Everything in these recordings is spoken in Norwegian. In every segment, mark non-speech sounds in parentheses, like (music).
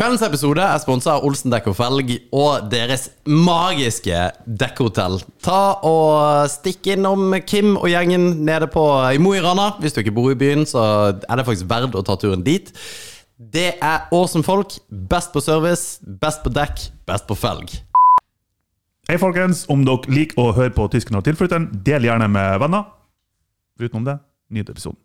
Kveldens episode er sponsa av Olsen Dekk og Felg og deres magiske dekkhotell. Ta og Stikk innom Kim og gjengen nede på i Mo i Rana. Hvis du ikke bor i byen, så er det faktisk verdt å ta turen dit. Det er awesome folk. Best på service, best på dekk, best på felg. Hei, folkens. Om dere liker å høre på Tysken og tilflytteren, del gjerne med venner. Utenom det, nyt episoden.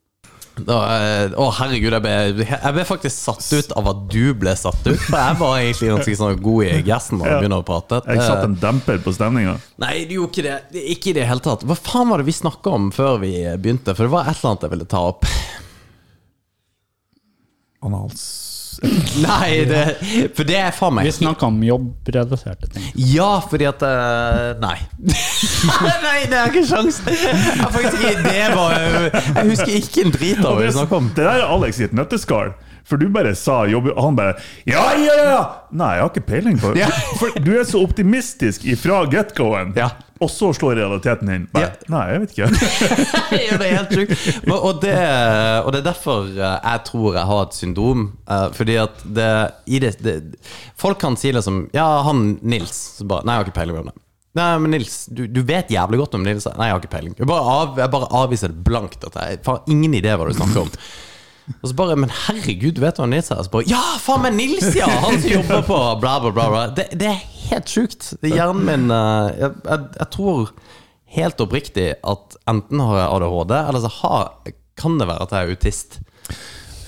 Da, eh, Å, herregud, jeg ble, jeg ble faktisk satt ut av at du ble satt ut. For jeg var egentlig ganske sånn god i gassen når vi Ja. begynner å prate. Jeg satt Eh, en demper på stemninga. Nei, det gjorde ikke det. det. Ikke i det hele tatt. Hva faen var det vi snakka om før vi begynte? For det var et eller annet jeg ville ta opp. Anals... (laughs) Nei, det, for det er faen meg Vi snakker om jobbrelaterte ting. Ja, fordi at eh, Nei. (laughs) nei, det er ikke sjans. Jeg, har faktisk ikke, det var, jeg husker ikke en drit av hva vi snakker om. Det der er Alex i et nøtteskall. For du bare sa jobb, og han bare Ja, ja, ja! Nei, jeg har ikke peiling på det. Ja. For du er så optimistisk ifra get-goen, Ja. Og så slår realiteten inn. Bare, Ja. Nei, jeg vet ikke. (laughs) Ja, det er helt sjukt. Og det, er derfor eh, jeg tror jeg har et syndrom. eh, Fordi at det, det, det Folk kan si liksom Ja, han Nils. Så bare, Nei, jeg har ikke peiling på det. Nei, men Nils, du, du vet jævlig godt om Nils. Nei, jeg har ikke peiling. Jeg bare, av, jeg bare avviser det blankt. At jeg har ingen idé hva du snakker om. Og så bare Men herregud, vet du hva Nils er? Og så bare Ja, faen meg Nils, ja! Han som jobber på bla, bla, bla. bla. Det, det er helt sjukt. Hjernen min eh, jeg, jeg, jeg tror helt oppriktig at enten har jeg ADHD, eller så har, kan det være at jeg er autist.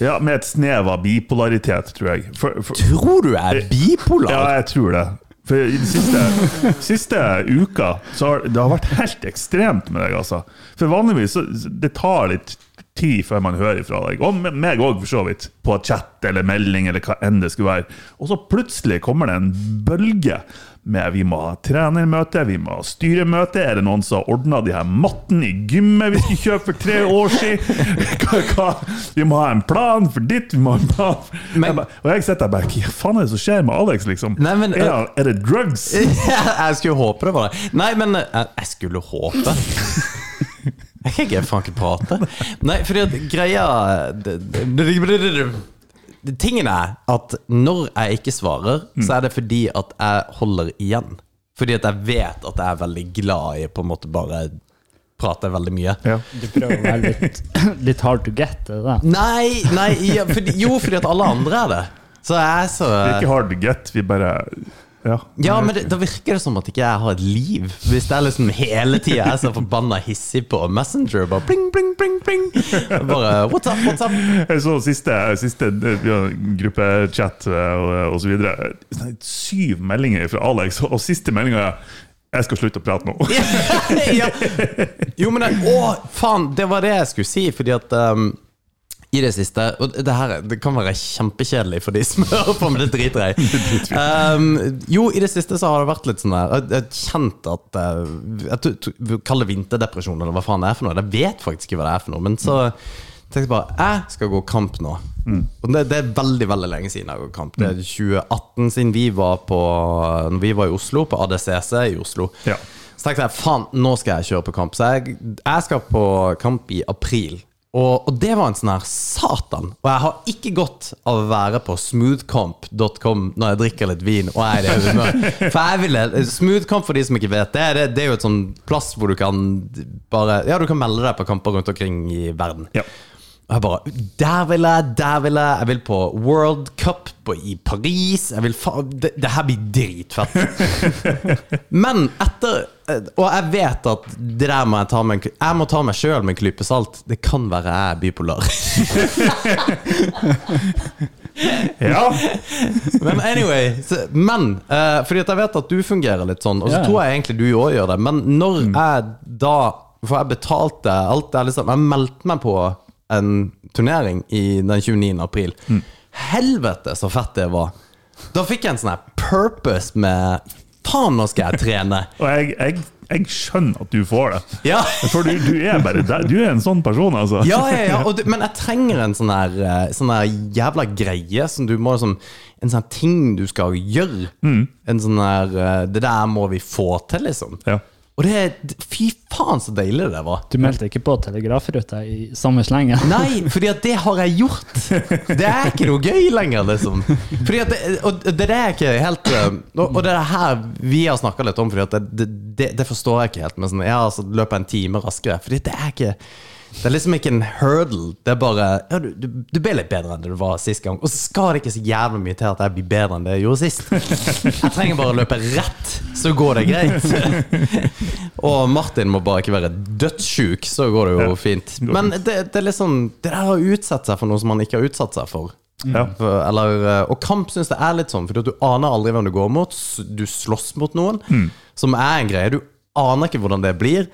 Ja, Med et snev av bipolaritet, tror jeg. For, for, Tror du jeg er bipolar? ja, jeg tror det. For i den siste, siste uka så har det har vært helt ekstremt med deg, altså. For vanligvis så det tar litt tid før man hører ifra deg. Og meg òg, for så vidt. På chat eller melding eller hva enn det skulle være. Og så plutselig kommer det en bølge med vi må ha trenermøte, vi må ha styremøte. Er det noen som har ordna de her mattene i gymmet vi skulle kjøpe for tre år siden? (laughs) Vi må ha en plan for ditt, vi må ha en plan for Men- jeg bare, Og jeg sitter der bare Hva faen er det som skjer med Alex, liksom? Nei, men, er, er det drugs? (laughs) jeg skulle håpe det var det. Nei, men eh, jeg skulle håpe. Jeg kan ikke faen ikke prate. Nei, fordi at greia Tingen er at når jeg ikke svarer, så er det fordi at jeg holder igjen. Fordi at jeg vet at jeg er veldig glad i på en måte bare prate veldig mye. Ja. Du prøver å være litt, litt hard to get. Det da. Nei, nei ja, fordi, jo, fordi at alle andre er det. Så jeg er så er ikke hard to get, vi bare Ja. Ja, men det, da virker det som at ikke jeg har et liv. Hvis det er liksom hele tida jeg er så forbanna hissig på Messenger. Bare pling, pling, pling, pling. Bare what's up, what's up? Jeg så siste, siste gruppechat og, og så videre. Sånn Syv meldinger fra Alex, og siste meldinga er jeg skal slutte å prate nå. (laughs) ja. Jo, men det, Å, faen! Det var det jeg skulle si, fordi at um, i det siste Og det her det kan være kjempekjedelig for de som (laughs) hører på, men det driter jeg (laughs) i. Um, jo, i det siste så har det vært litt sånn der Jeg har kjent at uh, Jeg kaller det vinterdepresjon, eller hva faen det er for noe. Jeg vet faktisk ikke hva det er for noe. Men så tenkte jeg bare Jeg skal gå kamp nå. Og det, det er veldig veldig lenge siden jeg har gått kamp. Det er 2018 siden vi var på Når vi var i Oslo, på ADCC i Oslo. Ja. Så tenkte jeg faen, nå skal jeg kjøre på kamp. Så jeg, jeg skal på kamp i april. Og, og det var en sånn her satan. Og jeg har ikke godt av å være på smoothcomp.com når jeg drikker litt vin og er i det humøret. For jeg ville Smoothcomp, for de som ikke vet det, det, det er jo et sånn plass hvor du kan bare Ja, du kan melde deg på kamper rundt omkring i verden. Ja. Og jeg bare Der vil jeg, der vil jeg. Jeg vil på World Cup på, i Paris. Jeg vil fa det, det her blir dritfett. (laughs) Men etter Og jeg vet at det der må jeg ta med Jeg må ta meg sjøl med en klype salt. Det kan være jeg er bipolar. (laughs) ja. Men anyway så, Men uh, fordi at jeg vet at du fungerer litt sånn, og så Ja. tror jeg egentlig du òg gjør det. Men når jeg da For jeg betalte alt det liksom Jeg meldte meg på en turnering i den 29. april. Helvete, så fett det var. Da fikk jeg en sånn her purpose med Faen, nå skal jeg trene! (laughs) Og jeg, jeg, jeg skjønner at du får det. Ja, For du, du er bare der. Du er en sånn person, altså. ja, ja, ja. Du, (laughs) men jeg trenger en sånn her eh, Sånn her jævla greie som du må liksom En sånn ting du skal gjøre. En sånn her eh, Det der må vi få til, liksom. Ja. Og det er Fy faen, så deilig det var. Du meldte ikke på telegrafruta i samme slenge? (laughs) Nei, fordi at det har jeg gjort. Det er ikke noe gøy lenger, liksom. Fordi at det, og det er ikke helt Og og det er her vi har snakka litt om, Fordi at det, det, det forstår jeg ikke helt. Men sånn, ja, altså løpe en time raskere. Fordi det er ikke det er liksom ikke en hurdle. Det er bare ja, du, du, du ble litt bedre enn det du var sist gang. Og så skal det ikke så jævlig mye til at jeg blir bedre enn det jeg gjorde sist. Jeg trenger bare å løpe rett, så går det greit. Og Martin må bare ikke være dødssjuk, så går det jo fint. Men det, det er sånn Det der å utsette seg for noe som man ikke har utsatt seg for. Ja. For- Eller, eh, og kamp syns det er litt sånn, for du aner aldri hvem du går mot. Du slåss mot noen, som er en greie. Du aner ikke hvordan det blir.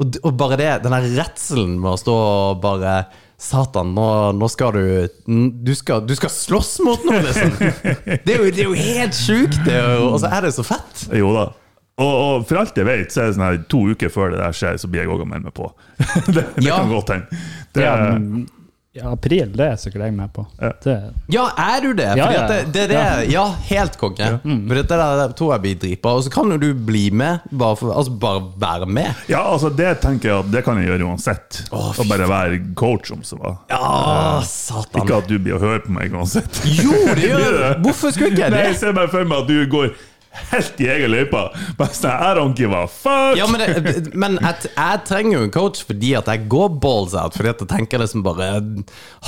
Og, og bare det, den der redselen med å stå og bare Satan, nå, nå skal du du skal, du skal slåss mot noen, liksom! (laughs) Det er jo, det er jo helt sjukt, det, og så er det så fett. Jo da. Og, og for alt jeg vet, så er det sånn her to uker før det der skjer, så blir jeg òg å melde meg på. (laughs) det det Ja. kan godt hende. Det- Ja, april, det er sikkert jeg med på. Ja. Det, Ja, er du det? Ja, Fordi ja, at det, det, er det Ja, helt konge. For dette der tror jeg blir dritbra. Og så kan jo du bli med, bare, for, altså bare være med. Ja, altså det tenker jeg at det kan jeg gjøre uansett. Å, og bare være coach om så hva. Ja, satan. Ikke at du blir å høre på meg uansett. Jo, det (laughs) gjør! Hvorfor skulle ikke jeg Nei, jeg ser bare for meg at du går helt i egen løype. Bare sånn I don't give a fuck! Ja, men, det, men jeg, jeg trenger jo en coach fordi at jeg går balls out. Fordi at jeg tenker liksom bare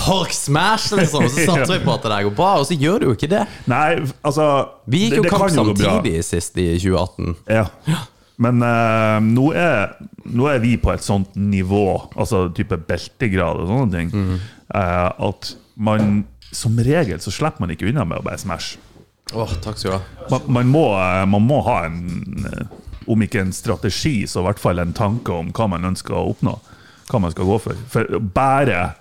Hork smash, liksom. Og så satser vi på at det der går bra, og så gjør det jo ikke det. Nei, altså Vi gikk jo det- det kamp samtidig sist i 2018. Ja. Men uh, nå, er, nå er vi på et sånt nivå, altså type beltegrad og sånne ting, mm. uh, at man som regel så slipper man ikke unna med å bare smash. Åh, takk skal du ha. Man, man, må, eh, man må ha en eh, Om ikke en strategi, så i hvert fall en tanke om hva man ønsker å oppnå. Hva man skal gå for. For bare,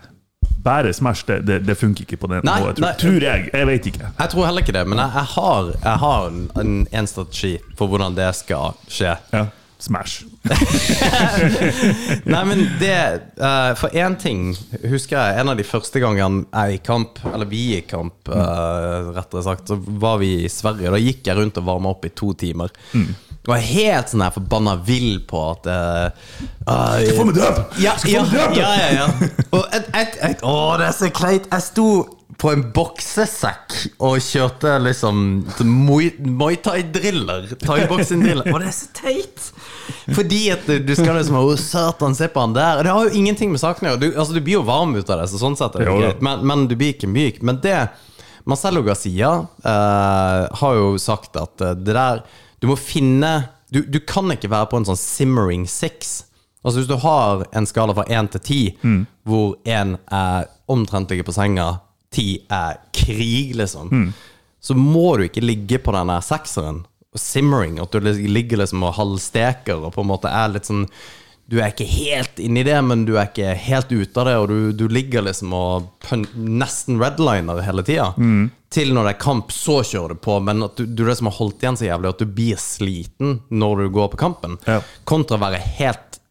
bare smash, det, det, det funker ikke på det Nei, nivået. Tror, nei. tror jeg. Jeg vet ikke. Jeg tror heller ikke det, men jeg, jeg har, jeg har en, en, en strategi for hvordan det skal skje. Ja. Smash. (laughs) Nei, men det uh, For én ting husker jeg en av de første gangene jeg gikk kamp, eller vi gikk kamp, uh, rettere sagt, så var vi i Sverige. Da gikk jeg rundt og varma opp i to timer. Og jeg er helt sånn her forbanna vill på at uh, Få meg døp! ja, Skal ja, ja, ja. Og et, et, et, å, det er så kleint. Jeg sto på en boksesekk og kjørte liksom Muay Thai-driller. Thaiboksing-driller. Og det er så teit! Fordi at du, du skal liksom Å, satan, se på han der. Det har jo ingenting med saken å gjøre. Du, altså, du blir jo varm ut av det, så sånn sett er det Jo, greit. Men, men du blir ikke myk. Men det Marcello Garcia eh, har jo sagt at eh, det der Du må finne du, du kan ikke være på en sånn simmering six. Altså Hvis du har en skala fra én til ti, Mm. hvor én er omtrent ligger på senga, ti er krig, liksom, Mm. så må du ikke ligge på den sekseren. Simmering, at du ligger liksom og halvsteker og på en måte er litt sånn Du er ikke helt inni det, men du er ikke helt ute av det, og du, du ligger liksom og nesten redliner hele tida. Mm. Til når det er kamp, så kjører du på, men at du, du liksom har holdt igjen så jævlig at du blir sliten når du går på kampen. Ja. Kontra å være helt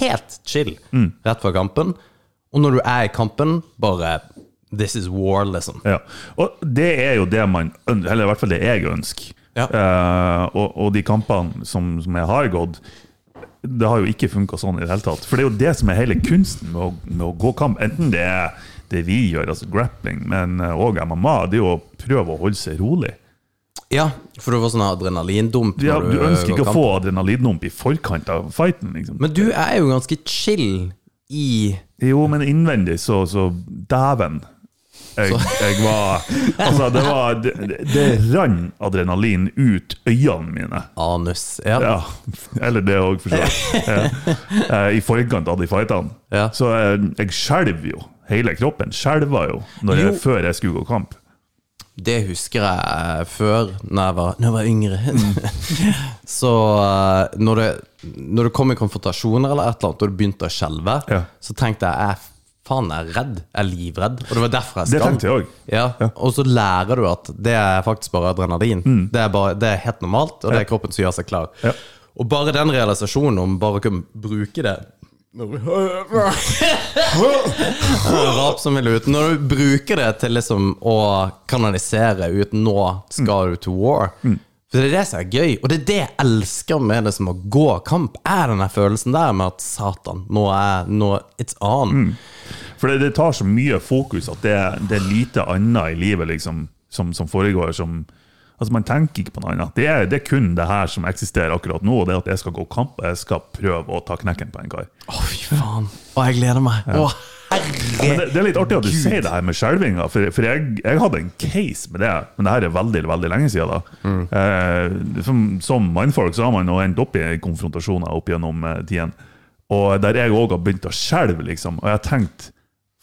helt chill Mm. rett før kampen. Og når du er i kampen, bare This is war, liksom. Ja. Og det er jo det man eller i hvert fall det jeg ønsker. Ja. Uh, og, og de kampene som, som jeg har gått, det har jo ikke funka sånn i det hele tatt. For det er jo det som er hele kunsten med å, med å gå kamp. Enten det er det vi gjør, altså grappling, men òg MMA, det er jo å prøve å holde seg rolig. Ja, for du får sånn adrenalindump. Ja, du ønsker ikke å kamp. få adrenalindump i forkant av fighten. liksom. Men du er jo ganske chill i Jo, men innvendig så, så dæven. Jeg, jeg var Altså, det var Det, det rant adrenalin ut øynene mine. anus. Ja. Ja, eller det òg, for så vidt. Eh, I forkant av de fightene. Ja. Så jeg, jeg skjelv jo. Hele kroppen skjelva jo Jo. før jeg skulle gå kamp. Det husker jeg eh, før, når jeg var, når jeg var yngre. (laughs) så eh, når det, når det kom i konfrontasjoner eller et eller annet, og du begynte å skjelve, Ja. så tenkte jeg jeg faen, jeg er redd. Jeg er livredd. Og det var derfor jeg Det tenkte jeg òg. Ja, Og så lærer du at det er faktisk bare adrenalin. Det, er bare, det er helt normalt, og det er kroppen som gjør seg klar. Ja. Og bare den realisasjonen om bare å kunne bruke det (laughs) Rap som vil ut. Når du bruker det til liksom å kanalisere ut 'nå skal du to war' Det er det som er gøy, og det er det jeg elsker med det som å gå kamp. Er den følelsen der med at satan, nå er nå, It's on. For det, det tar så mye fokus at det, det er lite annet i livet liksom, som, som foregår som Altså Man tenker ikke på noe annet. Det er, det er kun det her som eksisterer akkurat nå. og Det er at jeg skal gå kamp og jeg skal prøve å ta knekken på en kar. Å, fy faen. Å, jeg gleder meg. Å, Men Ja, det, det er litt artig at du sier det her med skjelvinga, for, for jeg, jeg hadde en case med det. Men det her er veldig veldig lenge siden. da. Eh, som, som mannfolk så har man endt opp i konfrontasjoner opp gjennom eh, tiden. Og der jeg òg har begynt å skjelve, liksom. Og jeg har tenkt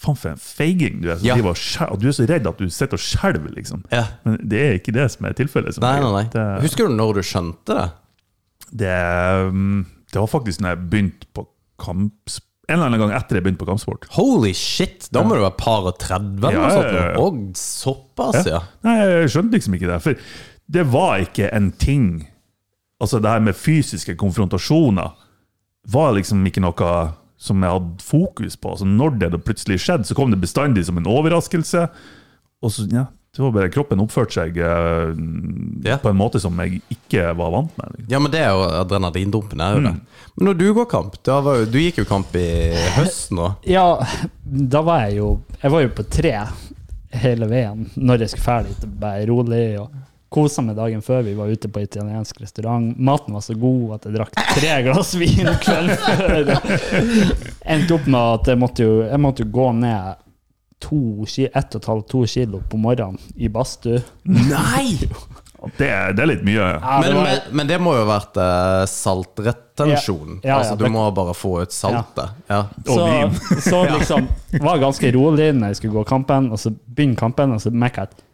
Faen, for en feiging du er. Ja. du er så redd at du sitter og skjelver, liksom. Ja. Men det er ikke det som er tilfellet. Nei, nei, nei. Det, Husker du når du skjønte det? det, um, det var faktisk når jeg begynte på kamp... En eller annen gang etter jeg begynte på kampsport. Holy shit, da må du være par og 30 eller Ja, noe sånt. ja, ja. Og såpass, ja. Nei, jeg skjønte liksom ikke det. For det var ikke en ting Altså, det her med fysiske konfrontasjoner var liksom ikke noe som jeg hadde fokus på. Altså, når det plutselig skjedde, så kom det bestandig som en overraskelse. Og så, ja, det var bare Kroppen oppførte seg uh, Ja. på en måte som jeg ikke var vant med. Liksom. Ja, men det er jo adrenalindumpen. er jo det. Men når du går kamp da var jo, Du gikk jo kamp i høsten nå. Ja, da var jeg jo Jeg var jo på tre hele veien når jeg skulle ferdig. Bare rolig og kosa meg dagen før. Vi var ute på italiensk restaurant. Maten var så god at jeg drakk tre glass vin kvelden før. (laughs) Endte opp med at jeg måtte jo, jeg måtte jo gå ned to, ett og et halvt, to kilo på morgenen i badstue. Nei! (laughs) Det, er- det er litt mye. Ja, det Men, var- men, men det må jo ha vært eh, saltretensjon. Ja, ja, ja, altså, du det- må bare få ut saltet. Ja. Så, (laughs) så liksom var ganske rolig når jeg skulle gå kampen, og så begynner kampen, og så merker jeg at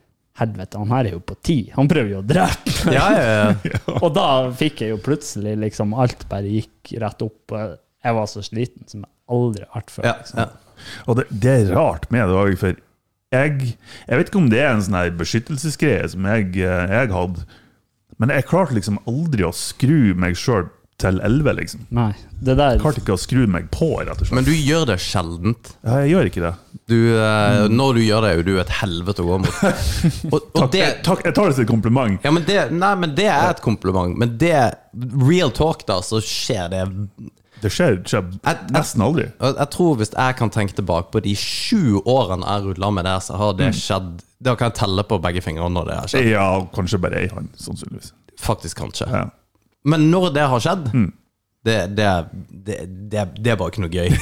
helvete, han her er jo på ti. Han prøver jo å drepe. Ja, ja, (laughs) ja. Og da fikk jeg jo plutselig liksom Alt bare gikk rett opp. Jeg var så sliten som jeg aldri har vært før. ja, liksom. Og det, det er rart med det òg, for jeg, jeg vet ikke om det er en sånn her beskyttelsesgreie som jeg, eh, jeg hadde, men jeg klarte liksom aldri å skru meg sjøl til 11, liksom. Nei, det der Jeg klarte ikke å skru meg på, rett og slett. Men du gjør det sjeldent. Ja, jeg gjør ikke det. Du, eh, Når du gjør det, er jo du et helvete å gå mot. (laughs) Og, og Takk, det, jeg, takk, jeg tar det som et kompliment. ja, men det, nei, men det er et kompliment. Men det Real talk, da, så skjer det Det skjer, skjer Jeg- nesten aldri. Jeg, Jeg tror Hvis jeg kan tenke tilbake på de sju årene jeg rullet med det, så har det skjedd Da kan jeg telle på begge fingrene når det har skjedd. Ja, kanskje bare ei hånd, sannsynligvis. Faktisk, kanskje. Ja. Men når det har skjedd det, det, det, det, det er bare ikke noe gøy. (laughs)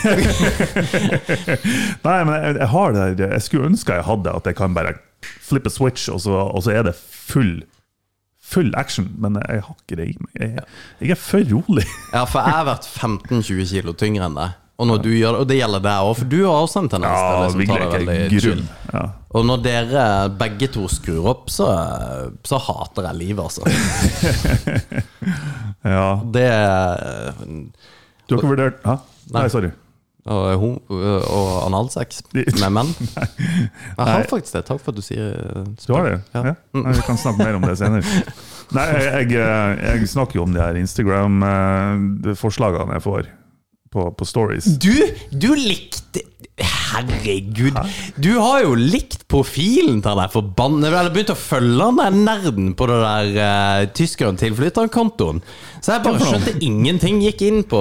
Nei, men jeg, jeg har det Jeg skulle ønske jeg hadde at jeg kan bare flippe switch, og så, og så er det full Full action, men jeg har ikke det i meg. Jeg, jeg er for rolig. (laughs) Ja, for jeg har vært 15-20 kilo tyngre enn deg. Og når du gjør det, og det gjelder deg òg, for du har også en tendens til Ja, liksom, det veldig chill. Ja. Og når dere begge to skrur opp, så, så hater jeg livet, altså. (laughs) ja. Det Du har ikke vurdert Hæ? Nei. sorry. Og, ho- og analsex (laughs) med menn. Jeg har faktisk det. Takk for at du sier Du har det? Ja. Ja. Nei, vi kan snakke mer om det senere. Nei, jeg, jeg, jeg snakker jo om de her Instagram-forslagene jeg får på, på stories. Du, du likte Herregud. Du har jo likt profilen til den forbanna Eller begynt å følge den der nerden på det der uh, tyskeren tilflytterkontoen. Så jeg bare skjønte ingenting. Gikk inn på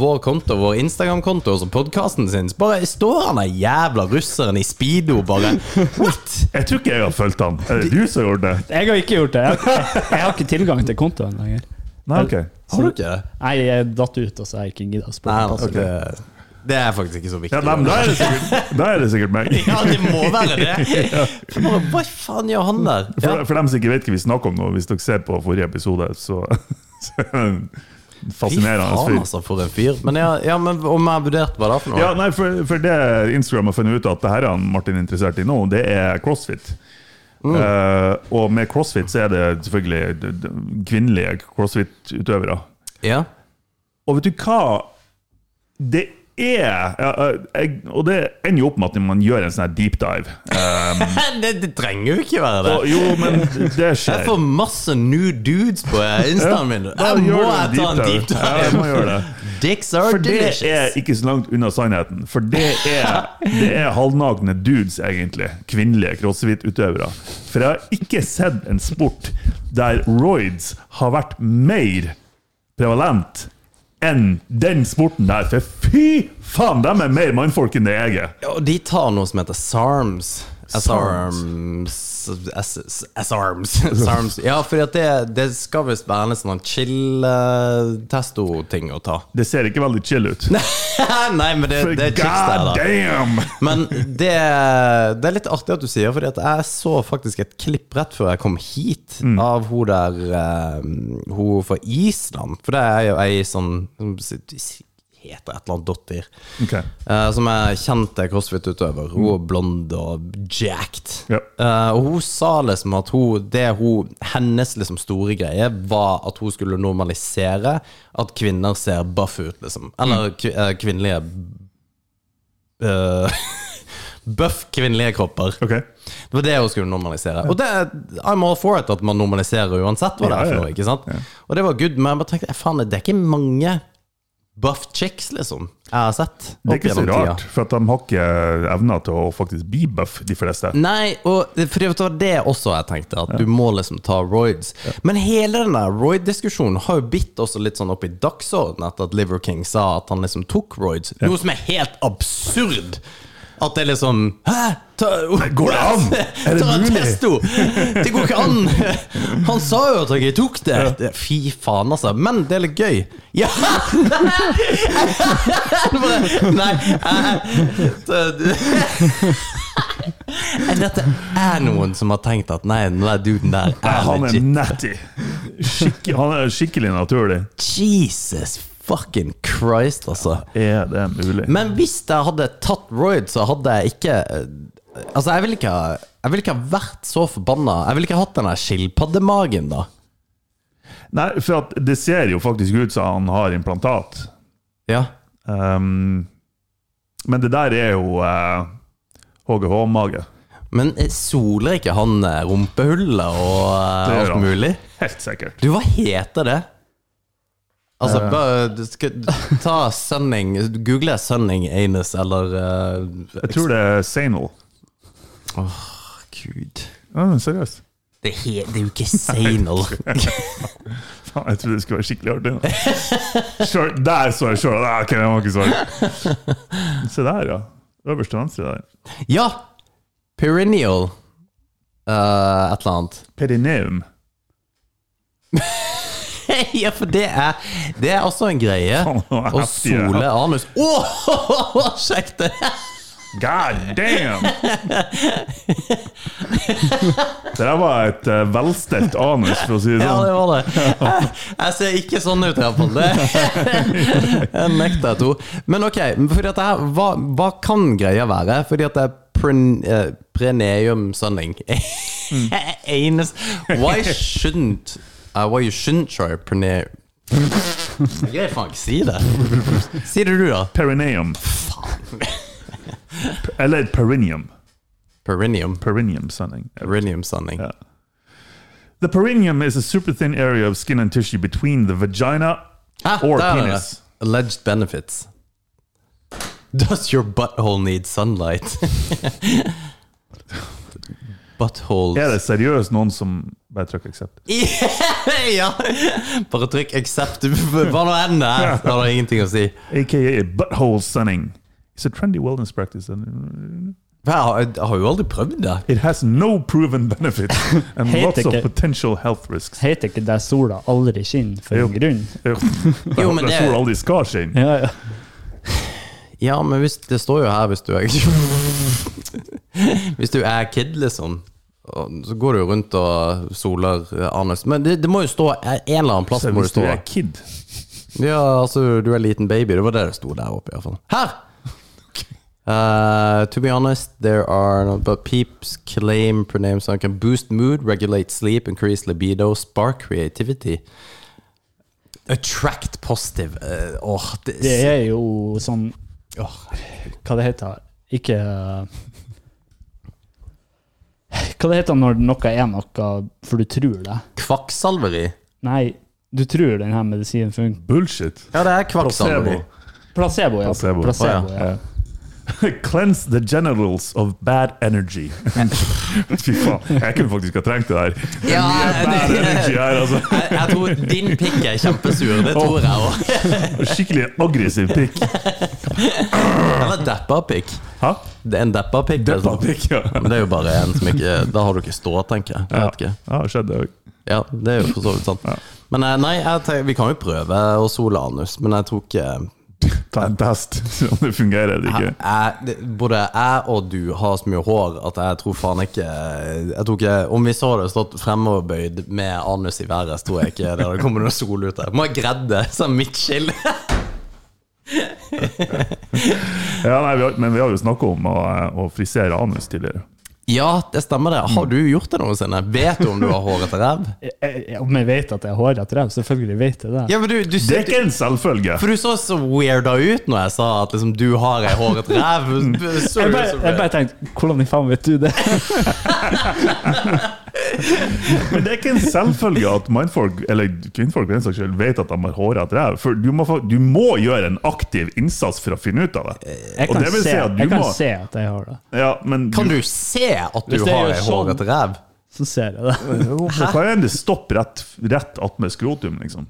vår konto, vår Instagram-konto, og podkasten sin. Så bare står han der jævla russeren i speedo, bare What?! Jeg tror ikke jeg har fulgt han. Er det du som har gjort det? Jeg har ikke gjort det. Jeg, jeg, jeg har ikke tilgang til kontoen lenger. Nei, ok. Har du ikke det? Nei, jeg datt ut, og så har jeg ikke gidda å spørre. Nei, det, det er faktisk ikke så viktig. Ja, nei, men da er det sikkert, (laughs) da er det sikkert meg. Ja, det må være det! (laughs) For Hva faen gjør han der? Ja. For, for dem som ikke vet hva vi snakker om nå, hvis dere ser på forrige episode, så, (laughs) så er det en Fy fascinerende faen, fyr. altså, for en fyr. Men ja, ja men om jeg har vurdert hva det er for noe? Ja, nei, for, for det Instagram har funnet ut at det her er han Martin interessert i nå, det er crossfit. Mm. Uh, og med crossfit så er det selvfølgelig d- d- kvinnelige crossfit-utøvere. Ja. Og vet du hva? Det er ja, jeg, Og det ender jo opp med at man gjør en sånn deep dive. (laughs) Um, det, det trenger jo ikke være det. og, jo, men det skjer. Jeg får masse new dudes på instaen min. Jeg, Jeg må jeg ta en deep Ja, jeg dive. må gjøre det. Dicks are For det er ikke så langt unna sannheten. For det er, det er halvnakne dudes, egentlig. Kvinnelige crossfit-utøvere. For jeg har ikke sett en sport der roids har vært mer prevalent enn den sporten der. For fy faen, de er mer mannfolk enn det jeg er. Ja, og de tar noe som heter SARMs. SARMs. SARMs S-arms. (laughs) Ja, for det, det skal visst være en sånn chill-testo-ting å ta. Det ser ikke veldig chill ut. (laughs) Nei, men det, det er chicks der, da. Men det, det er litt artig at du sier, at jeg så faktisk et klipp rett før jeg kom hit, Mm. av hun der eh, Hun fra Island. For det er jo ei sånn heter et eller annet dotter. Okay. Uh, som er kjent crossfit-utøver. Hun er blond og jacked. Ja. Uh, og hun sa liksom at hun, det hun, hennes liksom store greie var at hun skulle normalisere at kvinner ser buff ut, liksom. Eller kvi- eh, kvinnelige eh, (laughs) Buff kvinnelige kropper. Okay. Det var det hun skulle normalisere. Og det, I'm all for it at man normaliserer uansett hva det er for noe. ikke sant? Og det var good, men jeg bare tenkte faen, det er ikke mange buff chicks, liksom, jeg har sett. Det er ikke så rart, tida. for at de har ikke evner til å faktisk bli buff, de fleste. Nei, og det- det var det også jeg tenkte, at du må liksom ta roids. Men hele den der roid-diskusjonen har jo bitt også litt sånn opp i dagsordenen etter at Liver King sa at han liksom tok roids. Noe som er helt absurd. At det er liksom Hæ? Ta, Går det an? (laughs) Er det mulig? Testo! Det går ikke an! Han sa jo at jeg tok det! Ja. Fy faen, altså. Men det er litt gøy. Ja! (laughs) Nei Nei jeg- Dette er noen som har tenkt at nei, den der duden der er han er natty. Skikke, han er skikkelig naturlig. Jesus fucking Christ, altså. Er det mulig? Men hvis jeg hadde tatt roid, så hadde jeg ikke eh, Altså, jeg ville ikke, ha- jeg ville ikke ha vært så forbanna. Jeg ville ikke hatt den der skilpaddemagen, da. Nei, for det ser jo faktisk ut som han har implantat. Ja. Um, men det der er jo uh, HGH-mage. Men eh, soler ikke han eh, rumpehullet og uh, alt mulig? Helt sikkert. Du, hva heter det? Altså, Eh. bare du skal, ta sunning Google sunning anus, eller uh, Jeg tror det er Sanal. Gud. Ja, men seriøst. Det, er he, det er jo ikke Sanal. (laughs) Faen, jeg trodde det skulle være skikkelig artig. Sure, der så jeg sjøl! Ok, det var ikke svar. Se der, ja. Øverst til venstre der. ja! Perineal. uh, et eller annet. Perineum. (laughs) ja, for det er Det er også en greie. Det Å sole anus (laughs) Åh, Sjekk det! God damn! Det der var et uh, velstelt anus, for å si det Ja, det sånn. var det. Jeg, (laughs) jeg ser ikke sånn ut, iallfall. Jeg nekter jeg to. Men ok, fordi at det her, hva, hva kan greia være? Fordi at det er eh, preneum sunning. Anus Why shouldn't uh, Why you shouldn't try prene... Jeg greier faen ikke si det. Si det du, da. Perineum. Eller perineum. Perineum. Perineum sunning. Perineum sunning. Yeah. The perineum is a super thin area of skin and tissue between the vagina Ah, or der er det. penis. Alleged benefits. Does your butthole need sunlight? (laughs) (laughs) Butthole Er det seriøst noen som bare trykker accept? (laughs) Ja! Bare trykk 'accept'. Hva nå enn det er. Det har ingenting å si. AKA butthole sunning. It's a trendy wellness practice. and Jeg har, jo aldri prøvd det. It has no proven benefit (laughs) and lots of potential health risks. Heter ikke det sola aldri skinner for Jo. en grunn? Jo, (laughs) Jo, men det sola aldri skal skinne. Ja, ja. Ja, men hvis, det står jo her hvis du er Hvis du er kid, liksom. Så går du jo rundt og soler eh, anus. Men det, det må jo stå en eller annen plass. Så hvis du stå er kid (laughs) Ja, altså, du er liten baby. Det var det det sto der oppe, iallfall. Her! Uh, (laughs) to be honest, there are no, but peeps claim pronames can boost mood, regulate sleep, increase libido, spark creativity. Attract positive. Uh, oh, det, Det er jo sånn oh, Hva det heter Ikke Hva det heter når noe er noe for du tror det? Kvakksalveri. Nei, du tror denne medisinen funker. Bullshit. Ja, det er kvakksalveri. Placebo. Placebo, ja. Placebo. Placebo, Å, ja. (laughs) Cleanse the genitals of bad energy. (laughs) Fy faen, jeg kunne faktisk ha trengt det der. Ja, Mye bad det- energy her, altså. (laughs) Jeg, jeg tror din pikk er kjempesur, det tror jeg òg. Skikkelig aggressiv pikk. Eller deppa pikk. Hæ? Det er en deppa pikk. det Deppa sånn. pikk, ja. Men det er jo bare en som ikke Da har du ikke stå, tenker jeg. jeg. Ja, det skjedde òg. Ja, det er jo for så vidt sant. Men eh, nei, jeg vi kan jo prøve å sole anus, men jeg tror ikke Ta en test, se om det fungerer eller ikke. jeg, jeg, Både jeg og du har så mye hår at jeg tror faen ikke Jeg tror ikke Om vi så det stått fremoverbøyd med anus i været, så tror jeg ikke det hadde kommet noe sol ut der. Må ha gredde det, sånn midtskill. Ja, nei, vi har, men vi har jo snakka om å, å frisere anus tidligere. Ja, det stemmer det. Har du gjort det noensinne? Vet du om du har hårete ræv? (laughs) Om jeg vet at jeg har hårete ræv? Selvfølgelig vet jeg det. Ja, men du, du, Det er ikke en selvfølge. For du så så weirda ut når jeg sa at liksom, du har ei hårete ræv. Jeg bare, jeg bare tenkte Hvordan i faen vet du det? (laughs) (laughs) Men det er ikke en selvfølge at mannfolk, eller kvinnfolk for den saks skyld, vet at de har hårete ræv. For du må, du må gjøre en aktiv innsats for å finne ut av det. Jeg Og kan, det vil se, si at du jeg kan må- se at jeg har det. Ja, men Kan du se at du har ei sånn- hårete ræv? Så ser jeg det. Men Hva er det stopper rett, rett attmed skrotum, liksom?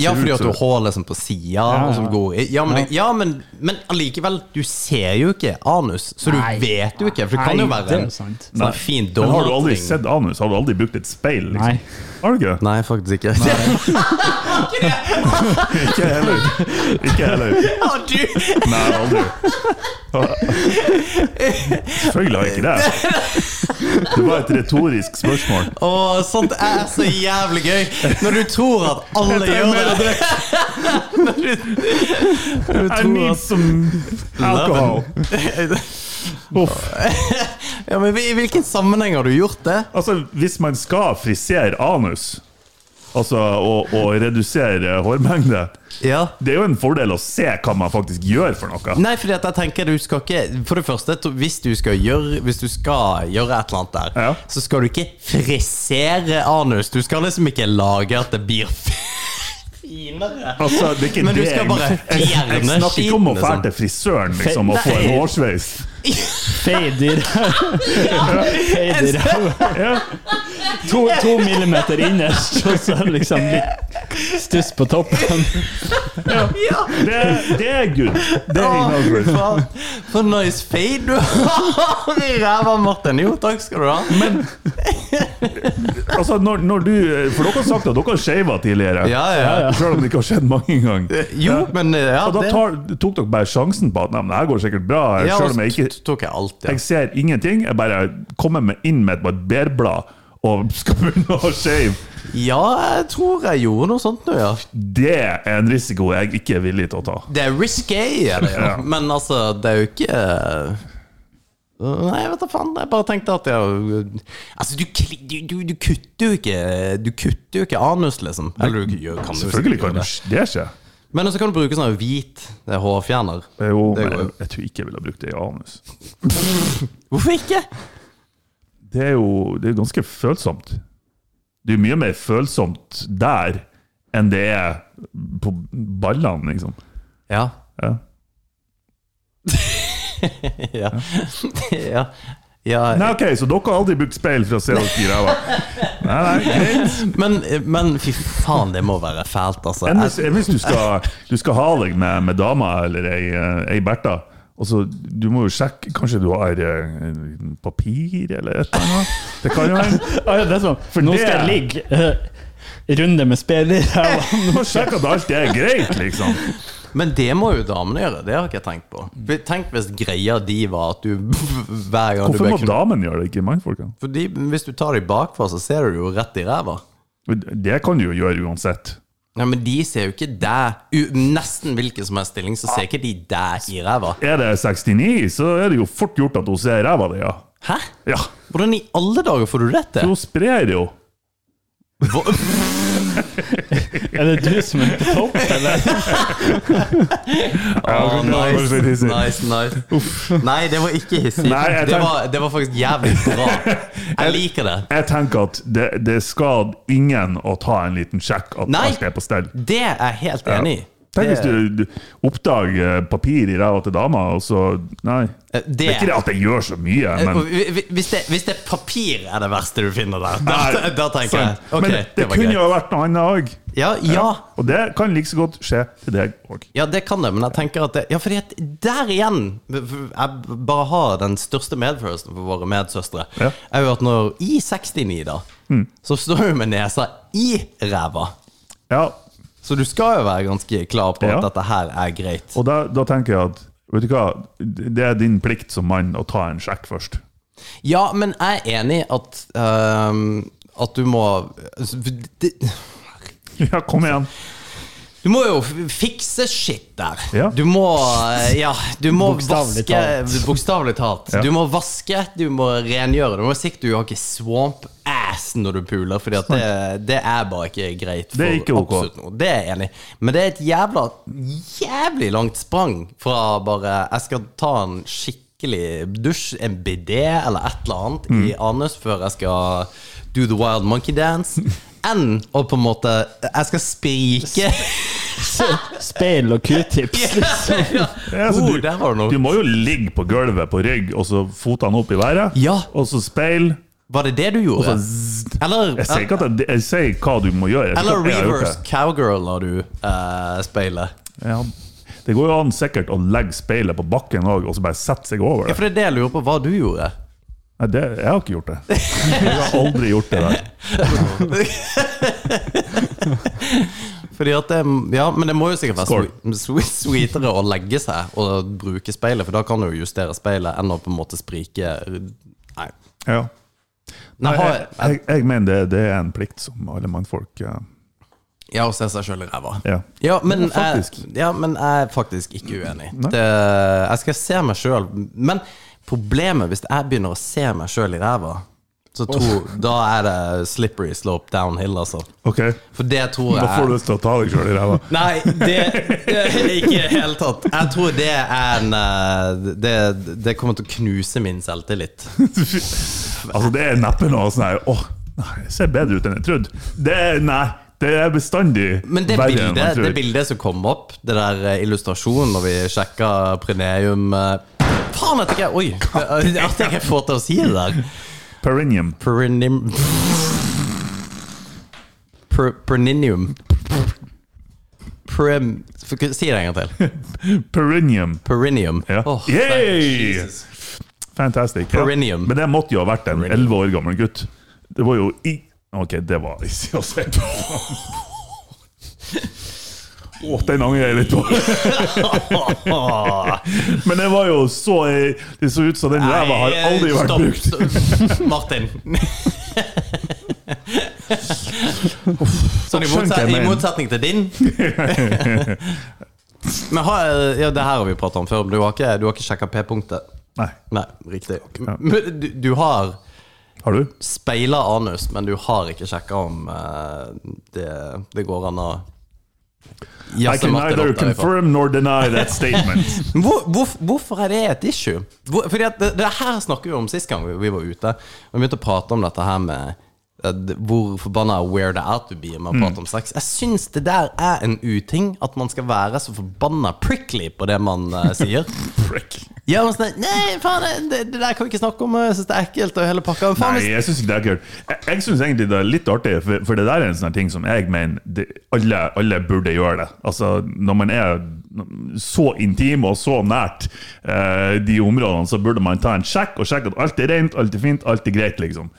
Ja, fordi at du har liksom på sida. Ja, ja. går Ja, men, Ja. men, men allikevel, du ser jo ikke anus, så du Nei. vet jo ikke. For det kan jo Nei, være det er en sånn fin donut. har du aldri sett anus? Har du aldri brukt et speil? Liksom? Nei. Har du ikke? Nei, faktisk ikke. (laughs) Ikke heller. Ikke heller. Har du Nei, aldri. Selvfølgelig har jeg ikke det. Det var et retorisk spørsmål. Å, sånt er så jævlig gøy! Når du tror at alle gjør det. (laughs) Når du, når du I tror need at some alcohol. (laughs) (laughs) Ja, men I hvilken sammenheng har du gjort det? Altså, hvis man skal frisere anus, altså å, å redusere hårmengde, Ja det er jo en fordel å se hva man faktisk gjør for noe. Nei, fordi at jeg tenker du skal ikke For det første, hvis du skal gjøre du skal gjøre et eller annet der, Ja. så skal du ikke frisere anus. Du skal liksom ikke lage at det blir (laughs) finere. Altså, det er ikke Men du det skal jeg- bare jeg, jeg fjerne snakker ikke om å skitten, dra liksom. til frisøren liksom, og få en Nei. hårsveis. Fader. (laughs) i To, to millimeter innerst, og så liksom litt stuss på toppen. Ja. Det, det er good. Det er Å, fy good. faen. For nice fade du har i ræva, Martin. Jo, takk skal du ha. Men altså, når, når du For dere har sagt at dere har shava tidligere. Ja, ja. ja. Selv om det ikke har skjedd mange ganger. Jo, men ja, Og da det tar, tok dere bare sjansen på at nei, men det her går sikkert bra. ja, selv om jeg ikke tok jeg alt, ja. jeg ser ingenting. Jeg bare kommer meg inn med et bare bærblad og skal begynne å shave. Ja, jeg tror jeg gjorde noe sånt nå, ja. Det er en risiko jeg ikke er villig til å ta. Det er risky, er det, ja. (laughs) Men altså, det er jo ikke Nei, jeg vet da faen. Jeg bare tenkte at jeg Altså, du, du, du, kutter jo ikke Du kutter jo ikke anus, liksom. Eller du gjør- kan Selvfølgelig kan du det. skje. Men også kan du bruke sånn hvit det er hårfjerner. Jo, Det men jeg, jeg tror ikke jeg ville brukt det i anus. (laughs) Hvorfor ikke? Det er jo det er ganske følsomt. Det er mye mer følsomt der enn det er på ballene, liksom. Ja. Ja. (laughs) ja. ja. ja. Nei, ok, Så dere har aldri brukt speil for å se dere i ræva? Nei, nei, greit. (laughs) Men, men fy faen, det må være fælt, altså. Enn hvis, enn hvis du, skal, du skal ha deg med, med dama eller ei, eh, ei Bertha, og så du må jo sjekke Kanskje du har eh, papir eller et eller annet? Det kan jo være. (laughs) Ah, ja, det er sånn. For Nå skal jeg ligge. eh, runde med ræva. (laughs) Du må sjekke at alt er greit, liksom. Men det må jo damene gjøre. Det har ikke jeg tenkt på. Tenk hvis greia de var at du (laughs) hver gang Hvorfor du må damene damen gjøre det, ikke mannfolka? Fordi Hvis du tar dem bakfra, så ser du jo rett i ræva. Det kan du jo gjøre uansett. Ja, Men de ser jo ikke deg Nesten hvilken som helst stilling, så ser ikke de deg i ræva. Er det 69, så er det jo fort gjort at hun ser ræva di, ja. Hæ? Ja, Hvordan i alle dager får du det til? hun sprer jo. Hva? (laughs) Er det du som er på topp, eller? oh, nice, nice, nice. Nei, det var ikke hissig. Det, var, det var faktisk jævlig bra. Jeg liker det. Jeg tenker at det, det skader ingen å ta en liten sjekk at Nei. alt er på stell. Det er jeg helt enig i. Tenk hvis du, du oppdager papir i ræva til dama, og så Nei. Det, Det er ikke det at det gjør så mye, Eh, men Hvis det, hvis det papir er det verste du finner der, da, Nei, (laughs) da tenker jeg okay, Men det, det kunne greit. jo vært noe annet òg. Ja, ja, Og det kan like så godt skje til deg òg. ja, det kan det, men jeg tenker at det, Ja, fordi at der igjen Jeg bare har den største medfølelsen for våre medsøstre. Ja. Mm. Er jo at når i 69, da, så står hun med nesa i ræva. Ja, Så du skal jo være ganske klar på Ja. at dette her er greit. og da, da tenker jeg at Vet du hva, det er din plikt som mann å ta en sjekk først. Ja, men jeg er enig i at uh, At du må altså, det, Ja, kom igjen. Du må jo fikse shit der. Ja. Du må eh, Ja, du må bokstavlig vaske talt. Bokstavelig talt. Ja. Du må vaske, du må rengjøre. Du må sikre du har ikke swamp ass når du puler, Fordi at det, det er bare ikke greit. For Det er ikke ok. noe. Det er jeg enig. Men det er et jævla jævlig langt sprang fra bare Jeg skal ta en skikkelig dusj, en bidé eller et eller annet Mm. i anus før jeg skal do the wild monkey dance, enn å på en måte Jeg skal sprike Speil og q-tips. liksom. ja. Ja, altså, du, du må jo ligge på gulvet på rygg, og så fotene opp i været. Ja. Og så speil. Var det det du gjorde? så? Eller, Jeg sier jeg, jeg sier hva du må gjøre. Eller reverse cowgirl når du uh, speiler? Ja. Det går jo an sikkert å legge speilet på bakken òg, og så bare sette seg over Ja, det. for det er det jeg lurer på hva du gjorde. Nei, det. Jeg har ikke gjort det. Jeg har aldri gjort det der. (laughs) Fordi at det, ja, Men det må jo sikkert være sweetere å legge seg og bruke speilet, for da kan du jo justere speilet enn å på en måte sprike Nei. Ja. Nei, jeg, jeg, jeg mener det, det er en plikt som alle mannfolk eh, ja, å se seg sjøl i ræva. Ja. Ja, men, Ja. Jeg, ja, men jeg er faktisk ikke uenig. Det, jeg skal se meg sjøl Men problemet hvis jeg begynner å se meg sjøl i ræva, så tror, da er det slippery slope downhill, altså. Okay. For det tror jeg da får du lyst til å ta deg sjøl i ræva. (laughs) Nei, det, det ikke i det hele tatt. Jeg tror det er en eh, Det, det kommer til å knuse min selvtillit. (laughs) Altså, det er neppe noe sånn her Åh, nei, jeg ser bedre ut enn jeg trodde. Det nei, det er bestandig Men det bildet, det bildet som kom opp, det der eh, illustrasjonen når vi sjekka Preneum Faen, jeg ikke Oi! det- At jeg ikke får til å si det der. Perinium. Perinim... Per, Perninium. Prim... Si det en gang til. Perinium. Perinium. Ja. Oh, Yay! Fantastic. Ja. Men det måtte jo ha vært en elleve år gammel gutt. Det var jo i Ok, det var ikke å si. Åh, den angrer jeg litt på. (laughs) Men det var jo så Det så ut som den ræva har aldri vært brukt. stopp. (laughs) Martin. sånn i, motset, i motsetning til din. (laughs) Men har, ja, det her har vi pratet om før, men du har ikke, du har ikke sjekka P-punktet? Nei. Nei, riktig. Men du, du har Har du? speila anus, men du har ikke sjekka om eh, det, det går an å I can neither confirm nor deny that statement. (laughs) Hvor, hvor, hvorfor er det et issue? Hvor, fordi det, det her snakker vi om sist gang vi, vi var ute. Og vi begynte å prate om dette her med eh, hvor forbanna weird er to be når man Mm. om sex. Jeg syns det der er en uting. At man skal være så forbanna prickly på det man uh, sier. (laughs) Prick. Ja, men sånn, Nei, faen, det, det der kan vi ikke snakke om. Jeg syns det er ekkelt. Og hele pakka. Faen, Nei, jeg syns ikke det er kult. Jeg, jeg syns egentlig det er litt artig, for, for det der er en sånn ting som jeg mener alle, alle burde gjøre det. Altså, Når man er så intim og så nært eh, de områdene, så burde man ta en sjekk og sjekke at alt er rent, alt er fint, alt er greit, liksom.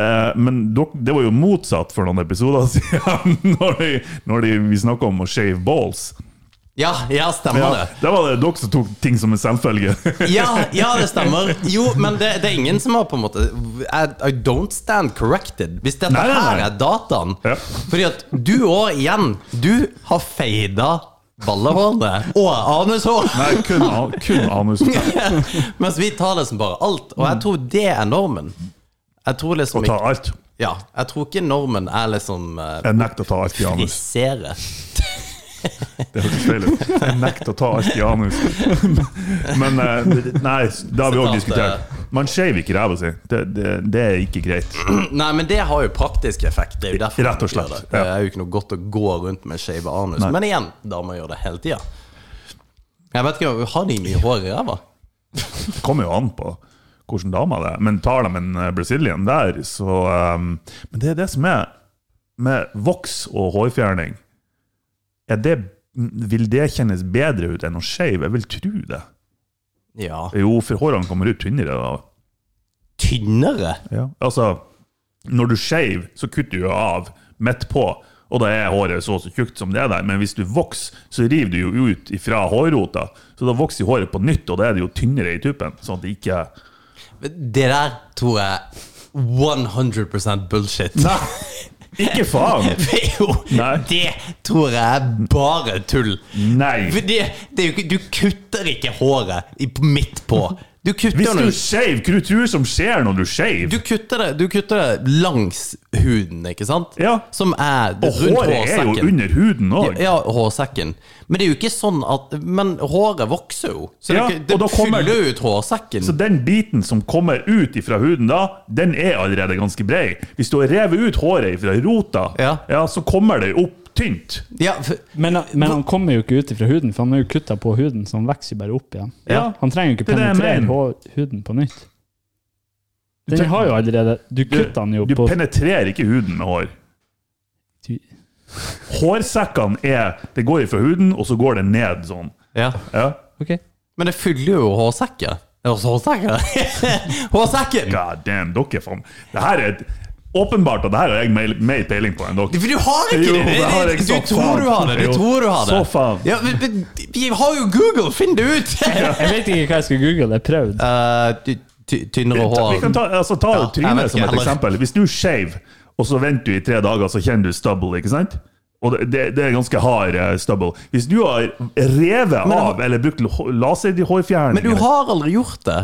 Eh, men det var jo motsatt for noen episoder (laughs) siden, når, når vi snakka om å shave balls. Ja, ja, stemmer Ja, det. da var det dere som tok ting som en selvfølge. (laughs) Ja, ja, det stemmer. Jo, men det, det er ingen som har på en måte I, I don't stand corrected. Hvis dette Nei, nei, nei. her er dataen. Ja. Fordi at du òg, igjen, du har feida ballehårene og anushår. Nei, kun, kun anus. (laughs) Mens vi tar det som bare alt. Og jeg tror det er normen. Jeg tror liksom Og ta alt. Ja, jeg tror ikke normen er liksom uh, Jeg nekter å ta alt i anus. frisere. Det hørtes feil ut. Jeg nekter å ta alt i anus. Men eh, nei, det har vi òg diskutert. eh, Man skeiv ikke ræva si. Det, det, det er ikke greit. Nei, men det har jo praktisk effekt. Det er jo derfor Rett og slett, det. Det er jo ikke noe godt å gå rundt med skeive anus. Nei. Men igjen, damer gjør det hele tida. Jeg vet ikke, Har de mye hår i ræva? Det kommer jo an på hvordan dame det er. Men tar de en eh, Brazilian der, så um, Men det er det som er med voks og hårfjerning. Det, vil det kjennes bedre ut enn å shave? Jeg vil tro det. Ja. Jo, for hårene kommer ut tynnere da. Tynnere? Ja, Altså, når du shave, så kutter du av midt på, og da er håret så og så tjukt som det er der. Men hvis du vokser, så river du jo ut fra hårrota. Så da vokser håret på nytt, og da er det jo tynnere i tuppen. Sånn at det ikke Det der tror jeg 100 bullshit. Nei, (laughs) ikke faen! (laughs) jo, Nei. det tror jeg er bare tull. Nei. For det, det er jo ikke, du kutter ikke håret midt på. Du Hvis du shave, hva du tror som skjer når du shave? Du kutter det, du kutter det langs huden, ikke sant? Ja. Som er rundt hårsekken. Og håret er jo under huden òg. Ja, hårsekken. Men det er jo ikke sånn at Men håret vokser jo. Så Ja, det, det og kommer- fyller ut hårsekken. Så den biten som kommer ut fra huden da, den er allerede ganske brei. Hvis du har revet ut håret fra rota, Ja. så kommer det opp tynt. Ja, for, Men, men han kommer jo ikke ut fra huden, for han er jo kutta på huden, så han vokser jo bare opp igjen. Ja. Han trenger jo ikke er penetrere huden på nytt. Den har jo allerede Du Du, kutter den jo du på penetrerer ikke huden med hår. Hårsekkene er Det går fra huden, og så går det ned sånn. ja. ja. Okay. Men det fyller jo hårsekken. Hårsekken? (laughs) Hårsekken! God damn, dere faen. Det her er et, Åpenbart at det her har jeg mer, mer peiling på enn dere. For du har ikke Jo, det! det har jeg Du tror du har det! Du tror du har det. så faen. Ja, men, men, vi har jo Google! Finn det ut! (laughs) Jeg vet ikke hva jeg skal google, jeg har prøvd. ty- ty- tynnere hår Vi kan ta, altså, ta Ja, trynet som et heller. eksempel. Hvis du shave, og så venter du i tre dager, så kjenner du stubble, ikke sant? Og det, det, det er ganske hard eh, stubble. Hvis du har revet Men- av eller brukt laserhårfjerning Men du har aldri gjort det.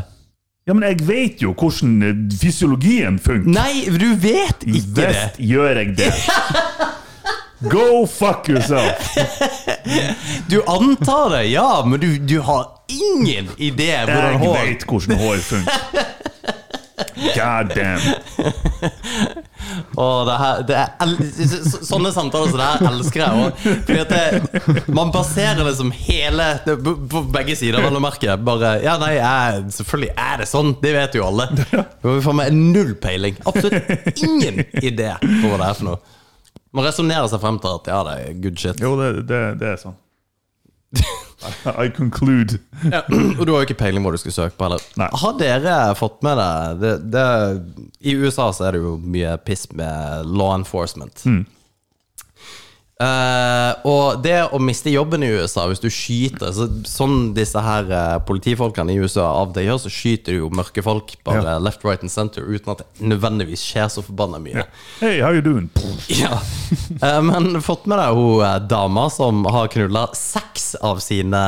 Ja, men jeg vet jo hvordan eh, fysiologien funker. Nei, du vet ikke det. Visst gjør jeg det. Go fuck yourself! (laughs) Du antar det, ja, men du, du har ingen idé hvordan Jeg vet hvordan hår funker. (laughs) God damn. Oh, det her, det er, Sånne samtaler som det her elsker jeg det, Man baserer liksom hele På begge sider, vel å merke. Bare Ja, nei, jeg, selvfølgelig er det sånn. Det vet jo alle. Vi får med null peiling. Absolutt ingen idé på hva det er for noe. Man resonnerer seg frem til at ja, det er good shit. Jo, det, det, det er sånn. (laughs) (laughs) I conclude. Ja, (clears throat) og du har jo ikke peiling hva du skal søke på heller. Nei. Har dere fått med deg det, det, I USA så er det jo mye piss med law enforcement. Eh, og det å miste jobben i USA hvis du skyter så, Sånn disse her uh, politifolkene i USA av det gjør, så skyter du jo mørke folk bare Ja. left, right and center uten at det nødvendigvis skjer så forbanna mye. Hey, how you doing? (laughs) Ja. Uh, Men fått med deg hun dama som har knulla seks av sine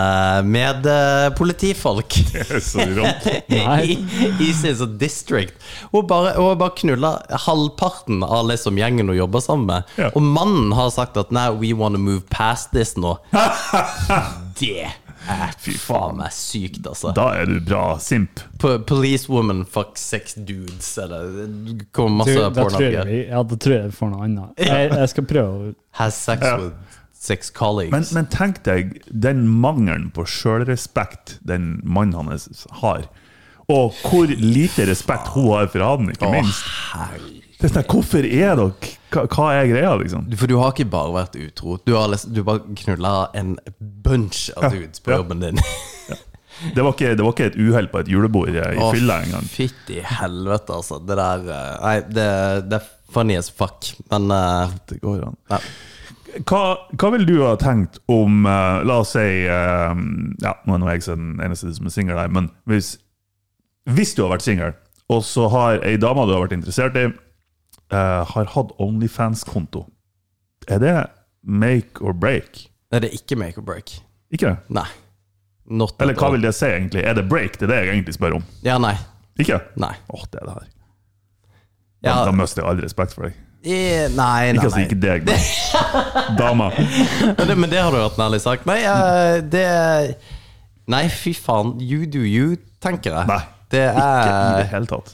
medpolitifolk (laughs) Så (laughs) i, i sin sånn district. Hun bare, hun bare knulla halvparten av liksom gjengen hun jobber sammen med. Ja. Og mannen har sagt at nei, we want to move past this nå. (laughs) Det er fy faen meg sykt, altså. Da er du bra simp. P Police woman fuck six dudes, eller det kommer masse da, tror jeg, porno. ja, da tror jeg vi får noe annet. Jeg, jeg skal prøve å Has sex Ja. with six colleagues. Men, men tenk deg den mangelen på sjølrespekt den mannen hans har. Og hvor lite respekt hun har for han, ikke Å, minst. herregud. Det er sånn, Hvorfor er dere hva, hva er greia, liksom? For du har ikke bare vært utro. Du har, liksom, du bare knulla en bunch av dudes på ja. jobben din. Det var ikke, det var ikke et uhell på et julebord i Åh, fylla engang. Fytti helvete, altså. Det der eh, Nei, det, det er funny as fuck. Men uh, Det går an. ja. Hva, hva vil du ha tenkt om uh, La oss si uh, Ja, nå er nå jeg den eneste som er singel her, men hvis, hvis du har vært singel, og så har ei dame du har vært interessert i, eh, har hatt Onlyfans-konto, er det make or break? Nei, det er ikke make or break. Ikke? Nei. Not Eller hva vil det si, egentlig? Er det break? Det er det jeg egentlig spør om. Ja, nei. Ikke? Nei. Åh, det er det her. Da, Ja, da mister jeg all respekt for deg. I, nei, Ikke nei, altså ikke deg, men (laughs) dama. Men det, men det har du hørt ærlig sak. Nei, uh, det Nei, fy faen. You do you, tenker jeg. Nei. Det Ikke i det er hele tatt.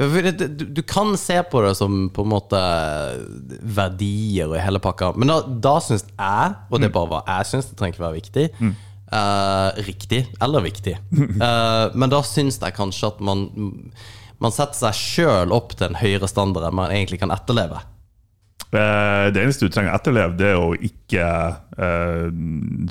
Du, kan se på det som på en måte verdier og hele pakka, men da, da syns jeg, og det er bare hva jeg syns, det trenger ikke være viktig, uh, riktig eller viktig, uh, (laughs) men da syns jeg kanskje at man man setter seg sjøl opp til en høyere standard enn man egentlig kan etterleve. Eh, Det eneste du trenger å etterleve, det er å ikke eh,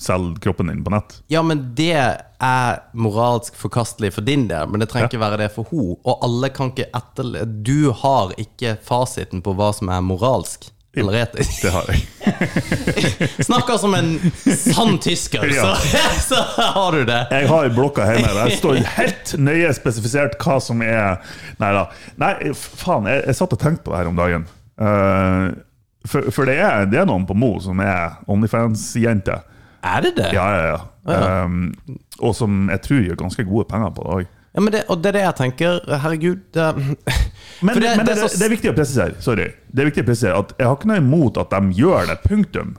selge kroppen din på nett. Ja, men det er moralsk forkastelig for din del, men det trenger ikke være det for henne. Og alle kan ikke etterleve Du har ikke fasiten på hva som er moralsk eller etisk. Det har jeg. (laughs) Snakker som en sann tysker, så, (laughs) så har du det. Jeg har blokka hjemme. Der står helt nøye spesifisert hva som er Nei da. Nei, faen, jeg, jeg satt og tenkte på det her om dagen. Eh, for for det, er, det er noen på Mo som er Onlyfans-jente. Er det det? Ja, ja, ja. Um, og som jeg tror gjør ganske gode penger på det òg. Ja, men det, og det er det jeg tenker. Herregud. Det, Men, det- men det er så- det er viktig å presisere Sorry. Det er viktig å presisere at jeg har ikke noe imot at de gjør det, punktum.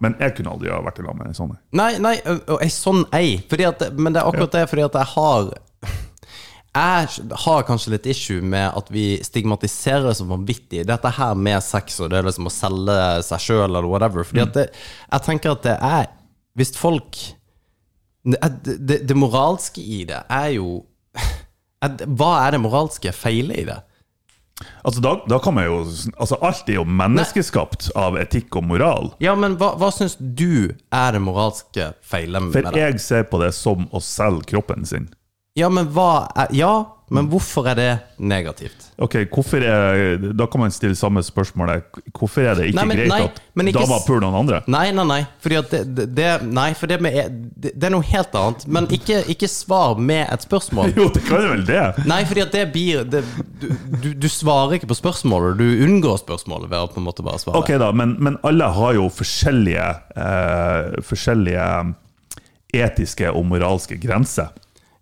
Men jeg kunne aldri ha vært i lag med en sånn. Nei, nei, og ei sånn ei. At, men det er akkurat det fordi at jeg har Jeg har kanskje litt issue med at vi stigmatiserer det som vanvittig. Dette her med sex og det liksom å selge seg sjøl eller whatever. Fordi at det, jeg tenker at det er Hvis folk Det, det, det moralske i det er jo Hva er det moralske feilet i det? Altså, da, da kan man jo Altså, alt er jo menneskeskapt av etikk og moral. Ja, men hva, hva syns du er det moralske feilet med det? For jeg ser på det som å selge kroppen sin. Ja, men hva er, Ja, men hvorfor er det negativt? Ok, hvorfor er, Da kan man stille samme spørsmål. Hvorfor er det ikke Nei, men- greit nei, at men ikke damer puler noen andre? Nei, nei, nei. Fordi at det, det, Nei, for det, med, det, det er noe helt annet. Men ikke, ikke svar med et spørsmål. (laughs) Jo, det kan jo vel det. Nei, fordi at det blir det, du, du, du svarer ikke på spørsmålet. Du unngår spørsmålet ved å på en måte bare svare. Ok da, men, men alle har jo forskjellige, eh, forskjellige etiske og moralske grenser.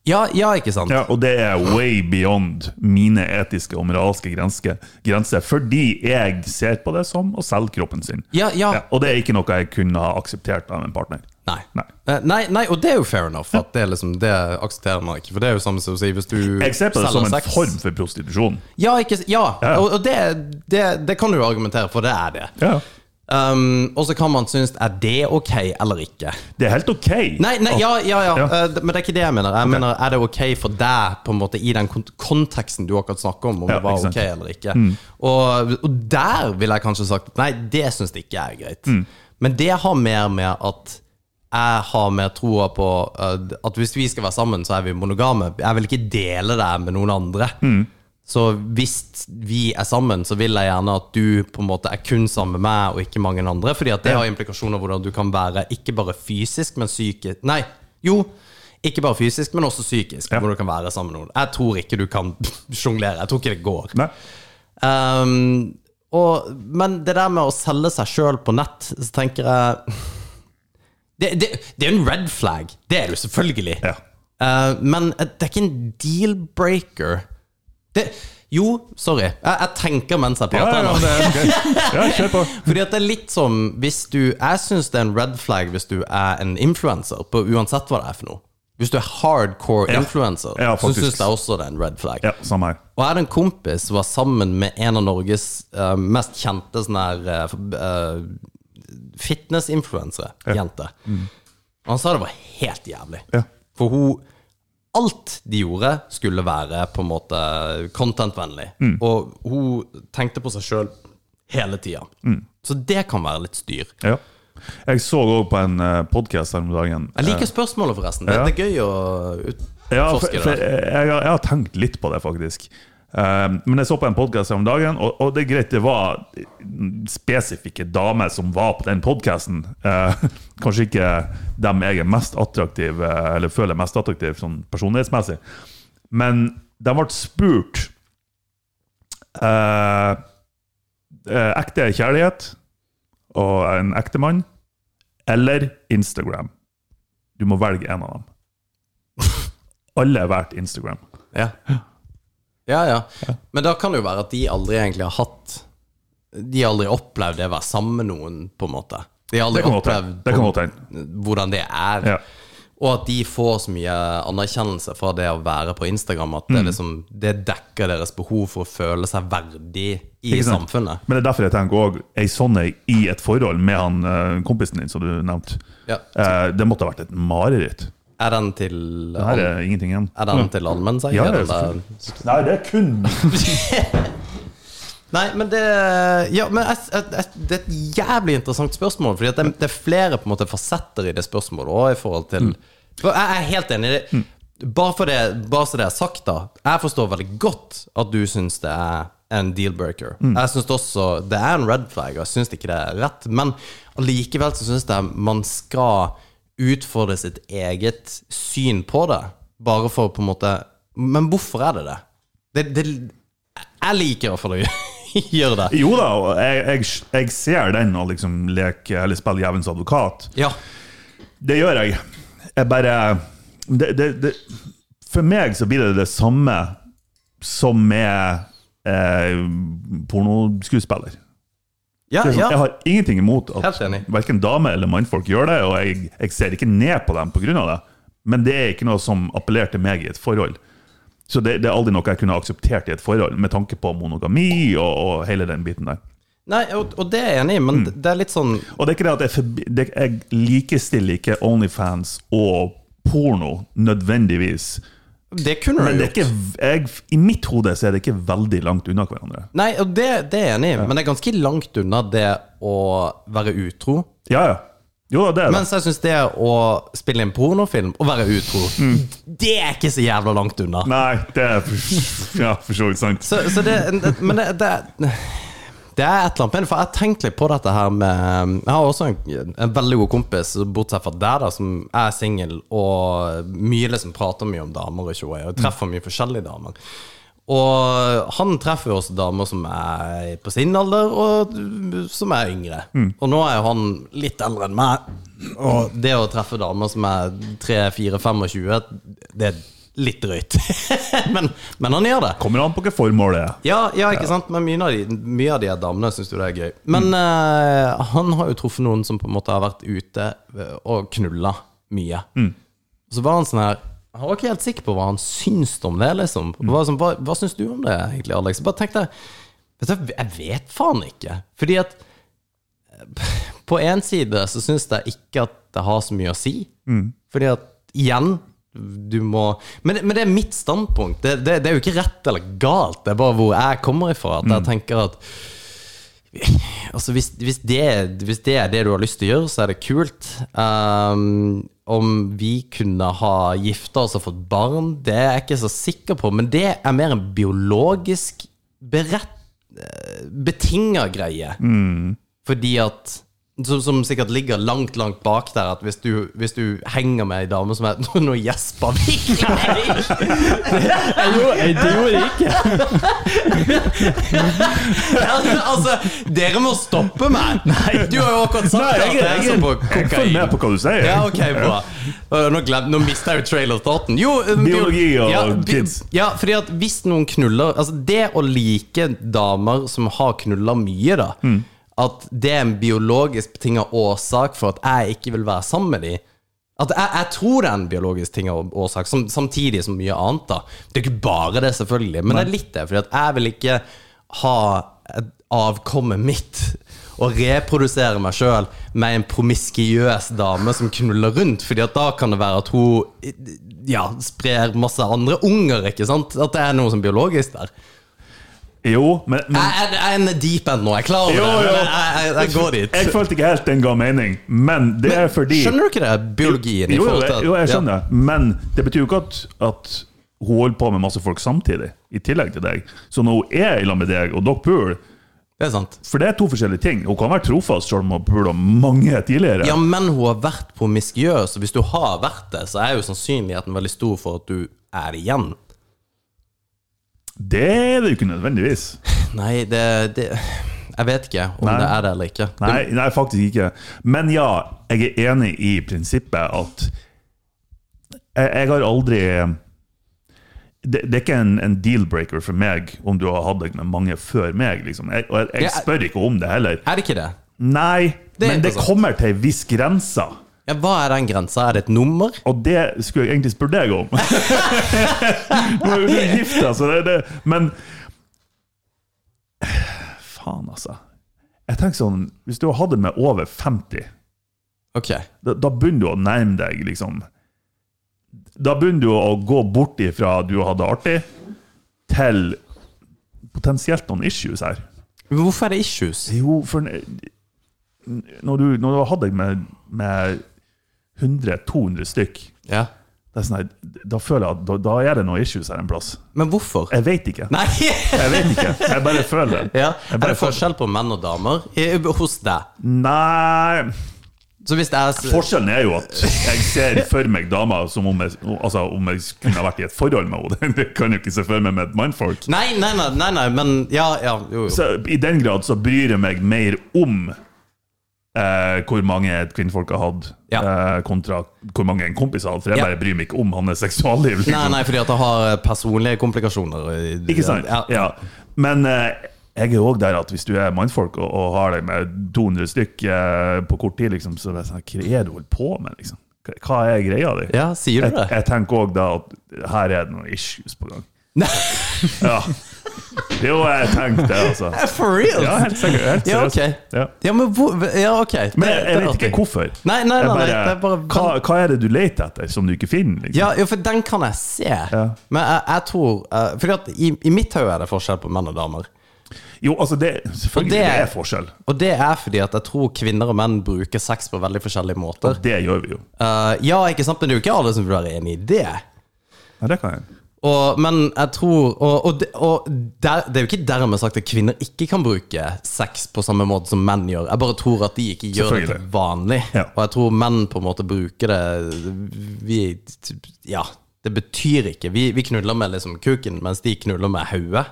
Ja, ja, ikke sant? Ja, og det er way beyond mine etiske og moralske grenser, fordi jeg ser på det som å selge kroppen sin. Ja, ja. Ja, og det er ikke noe jeg kunne ha akseptert av en partner. Nei. Nei. Eh, Nei, nei, og det er jo fair enough. At det, er liksom, det aksepterer man ikke. For det er jo samme som å si hvis du Jeg ser på det som en sex- form for prostitusjon. Ja, ikke, ja. Ja. og, og det, det, det kan du jo argumentere for, det er det. Ja. Um, og så kan man synes er det ok eller ikke. Det er helt ok. Nei, nei ja, ja, ja. Ja. Uh, men det er ikke det jeg mener. Jeg mener, Er det ok for deg, på en måte i den kont konteksten du akkurat snakker om, om Ja, det var. Mm. ok eller ikke? Og, og der ville jeg kanskje sagt nei, det syns jeg ikke er greit. Mm. Men det har mer med at jeg har mer troa på uh, at hvis vi skal være sammen, så er vi monogame. Jeg vil ikke dele det med noen andre. Mm. Så hvis vi er sammen, så vil jeg gjerne at du på en måte er kun sammen med meg og ikke mange andre. Fordi at det har implikasjoner hvordan du kan være ikke bare fysisk, men psykisk Nei, jo. Ikke bare fysisk, men også psykisk. Ja. Hvor du kan være sammen med noen. Jeg tror ikke du kan (laughs) sjonglere. Jeg tror ikke det går. Nei. Um, og, men det der med å selge seg sjøl på nett, så tenker jeg Det, det, det er en red flag. Det er det jo selvfølgelig. Ja. Uh, men det er ikke en deal-breaker. Det, jo, sorry. Jeg, jeg tenker mens jeg prater. ja, ja, det okay. ja, kjør på. (laughs) Fordi at det er litt som hvis du Jeg syns det er en red flag hvis du er en influenser, på uansett hva det er for noe. Hvis du er hardcore Ja. influencer, Ja, så syns jeg også det er en red flag. Ja, samme her. Og jeg hadde en kompis som var sammen med en av Norges uh, mest kjente sånne her eh, fitness-influensere. Jente. Og han sa det var helt jævlig. Mm. Ja. For hun Alt de gjorde, skulle være på en måte content-vennlig. Mm. Og hun tenkte på seg sjøl hele tida. Mm. Så det kan være litt styr. Ja. Jeg så òg på en podkast her om dagen. Jeg liker spørsmålet, forresten. Det, Ja. det er gøy å ut, Ja, for, for det. jeg, har- jeg har tenkt litt på det, faktisk. Um, men jeg så på en podkast om dagen, og, det er greit, det var spesifikke damer som var på den podkasten. (laughs) kanskje ikke dem jeg er mest attraktiv, eh, eller føler mest attraktiv sånn personlighetsmessig. Men de ble spurt eh, eh, ekte kjærlighet og en ektemann eller Instagram. Du må velge en av dem. (laughs) Alle har valgt Instagram. Ja. Ja, ja. Men da kan det jo være at de aldri egentlig har hatt De har aldri opplevd det å være sammen med noen, på en måte. De har aldri Det opplevd. Det på- hvordan det er. Ja. Og at de får så mye anerkjennelse fra det å være på Instagram at det, Mm. liksom, det dekker deres behov for å føle seg verdig i samfunnet. Men det er derfor jeg tenker òg ei sånn i et forhold med han eh, kompisen din, som du nevnte. Ja. Eh, det måtte ha vært et mareritt. Er den til, Det her er ingenting igjen. er den til allmennseie? Ja, ja? Nei, det er kun (laughs) Nei, men det Ja, men jeg, jeg, jeg, det er et jævlig interessant spørsmål. Fordi at det, det er flere på en måte fasetter i det spørsmålet også, i forhold til For Jeg er helt enig i det. Bare, for det, bare så det er sagt, da. Jeg forstår veldig godt at du syns det er en deal-breaker. Jeg syns også det er en red flag, og jeg syns ikke det er rett. Men allikevel så syns jeg man skal utfordre sitt eget syn på det. Bare for på en måte Men hvorfor er det det? det, det jeg liker i hvert fall å (laughs) gjøre det. Jo da, jeg, jeg, jeg ser den å liksom leke eller spille jevens advokat. Ja. Det gjør jeg. Jeg bare det, det, det, For meg så blir det det samme som med eh, pornoskuespiller. Ja, sånn, ja. Jeg har ingenting imot at verken damer eller mannfolk gjør det, og jeg, jeg ser ikke ned på dem pga. det. Men det er ikke noe som appellerer til meg i et forhold. Så det, det er aldri noe jeg kunne akseptert i et forhold, med tanke på monogami og, og hele den biten der. Nei, og, og det er jeg enig i, men det er litt sånn Og det er ikke det at jeg, forbi, det, jeg likestiller ikke Onlyfans og porno nødvendigvis. Det kunne Men det er ikke, jeg, i mitt hode så er det ikke veldig langt unna hverandre. Nei, og det, det er jeg enig i, men det er ganske langt unna det å være utro. Ja, ja. Jo det er det. Mens jeg syns det å spille inn pornofilm og være utro, det er ikke så jævla langt unna. Nei, det er for, ja, for så vidt sant. Så, så det, men det, det, det er et eller annet med det. For jeg har tenkt litt på dette her med Jeg har også en, en veldig god kompis, bortsett fra deg, da, som er singel og mye liksom prater mye om damer og tjoe, og treffer mye forskjellige damer. Og han treffer jo også damer som er på sin alder, og som er yngre. Og nå er jo han litt eldre enn meg. Og det å treffe damer som er 3-4-25, det er litt drøyt. (laughs) men, men han gjør det. Kommer an på hva formålet er. Ja, ja, ikke sant? Men mye av de, mye av de damene syns jo det er gøy. Men eh, han har jo truffet noen som på en måte har vært ute og knulla mye. Så var han sånn her Han var ikke helt sikker på hva han syns om det, liksom. Hva, sånn, hva, hva syns du om det, egentlig, Alex? Bare tenkte Vet du, jeg vet faen ikke. Fordi at eh, På én side så syns jeg ikke at det har så mye å si. Fordi at igjen du må Men, men det er mitt standpunkt. Det, det, det er jo ikke rett eller galt. Det er bare hvor jeg kommer ifra. At jeg tenker at Altså hvis, hvis, det, hvis det er det du har lyst til å gjøre, så er det kult. Um, om vi kunne ha gifta oss og fått barn, det er jeg ikke så sikker på. Men det er mer en biologisk berett, betinga greie. Fordi at som, som sikkert ligger langt, langt bak der, at hvis du, hvis du henger med ei dame som er (laughs) Nå gjespa vi! Gjorde, jeg, det gjorde jeg ikke. altså, dere må stoppe meg! Du har jo akkurat sagt Nei, jeg, at det jeg, på jeg, følg med på hva du sier. Ja, ok, bra. Nå, glem, nå mista jeg jo trail of thoughten. Jo, øh, Biologi og ja, kids. Ja, fordi at hvis noen knuller Altså, det å like damer som har knulla mye, da Mm. At det er en biologisk betinga årsak for at jeg ikke vil være sammen med dem at jeg, jeg tror det er en biologisk ting og årsak, som, samtidig som mye annet. da Det er ikke bare det, selvfølgelig, men det er litt det. For jeg vil ikke ha et avkommet mitt og reprodusere meg sjøl med en promiskiøs dame som knuller rundt. Fordi at da kan det være at hun ja, sprer masse andre unger, ikke sant? At det er noe som biologisk der. Jo, men, men Jeg, jeg, jeg er en deep end nå, jeg er klar over Jo, det. jo. Men jeg, jeg, går dit. jeg følte ikke helt den ga mening. Men det er fordi Skjønner du ikke det? Biologien Jo, jo, forhold til jo, jeg ja. skjønner. Men det betyr jo ikke at, at hun holder på med masse folk samtidig, i tillegg til deg. Så når hun er i lag med deg, og Doc Poole Det er sant. For det er to forskjellige ting. Hun kan være trofast selv om hun har pula mange tidligere. Ja, men hun har vært promiskiøs, og hvis du har vært det, så er jo sannsynligheten veldig stor for at du er igjen. Det er det jo ikke nødvendigvis. (laughs) Nei, det, det Jeg vet ikke om Nei. det er det eller ikke. Nei, nei, faktisk ikke. Men ja, jeg er enig i prinsippet at jeg, jeg har aldri det, det er ikke en, en deal-breaker for meg om du har hatt deg med mange før meg. Liksom. Jeg, og jeg, jeg spør ikke om det heller. Er det ikke det? Nei, Det men det kommer til ei viss grense. Ja, hva er den grensa? Er det et nummer? Og det skulle jeg egentlig spørre deg om. (laughs) Nå er jo du gift, altså. Det, det. Men Faen, altså. Jeg tenker sånn, Hvis du hadde med over 50, Ok. da, da begynner du å nærme deg, liksom Da begynner du å gå bort ifra du hadde artig, til potensielt noen issues her. Hvorfor er det issues? Jo, for når du, når du har hatt deg med, med 100-200 stykk, Ja. det sånn, da føler jeg at da, da er det noe issues her en plass. Men hvorfor? Jeg vet ikke. Nei! Jeg vet ikke. Jeg bare føler det. Ja. Er det forskjell på menn og damer hos deg? Nei Så hvis det er Forskjellen er jo at jeg ser for meg damer som om jeg, altså, om jeg kunne vært i et forhold med henne. (laughs) Det kan jeg ikke se for meg med et mannfolk. Nei, nei, nei, nei, nei, men ja, ja, jo, jo. Så I den grad så bryr jeg meg mer om eh, hvor mange kvinnfolk har hatt, Ja. eh, kontra hvor mange en kompis har hatt. For jeg Ja. bare bryr meg ikke om hans seksualliv. liksom. Nei, nei, fordi at det har personlige komplikasjoner. Ikke sant? Ja. Ja. Men eh, jeg er òg der at hvis du er mannfolk og, og har deg med 200 stykk eh, på kort tid, liksom, så er det sånn, hva er det du holder på med? liksom? Hva- er greia di? Ja, sier du det? jeg tenker òg da at her er det noen issues på gang. Nei, (laughs) Ja. Jo, jeg tenkte det, altså. for real? Ja, helt sikkert. Helt Ja, ok. Ja. Ja, men hvor Ja, ok. Men jeg, Det- det jeg er vet ikke hvorfor. Nei, nei, Jeg nei, nei, bare, det er bare hva, hva er det du leter etter som du ikke finner? Liksom? Ja, ja, for den kan jeg se. Men jeg, jeg tror uh, Fordi at i, i mitt hode er det forskjell på menn og damer. Jo, altså det, selvfølgelig det- det er forskjell. Og det er fordi at jeg tror kvinner og menn bruker sex på veldig forskjellige måter. Og det gjør vi jo. Uh, ja, ikke sant, men det er jo ikke alle som vil være enig i det. Ja, det kan jeg. Og, men jeg tror Og, og, og der, det er jo ikke dermed sagt at kvinner ikke kan bruke sex på samme måte som menn gjør. Jeg bare tror at de ikke gjør det til vanlig. Ja. Og jeg tror menn på en måte bruker det Vi Ja, det betyr ikke Vi, vi knuller med liksom kuken, mens de knuller med hodet.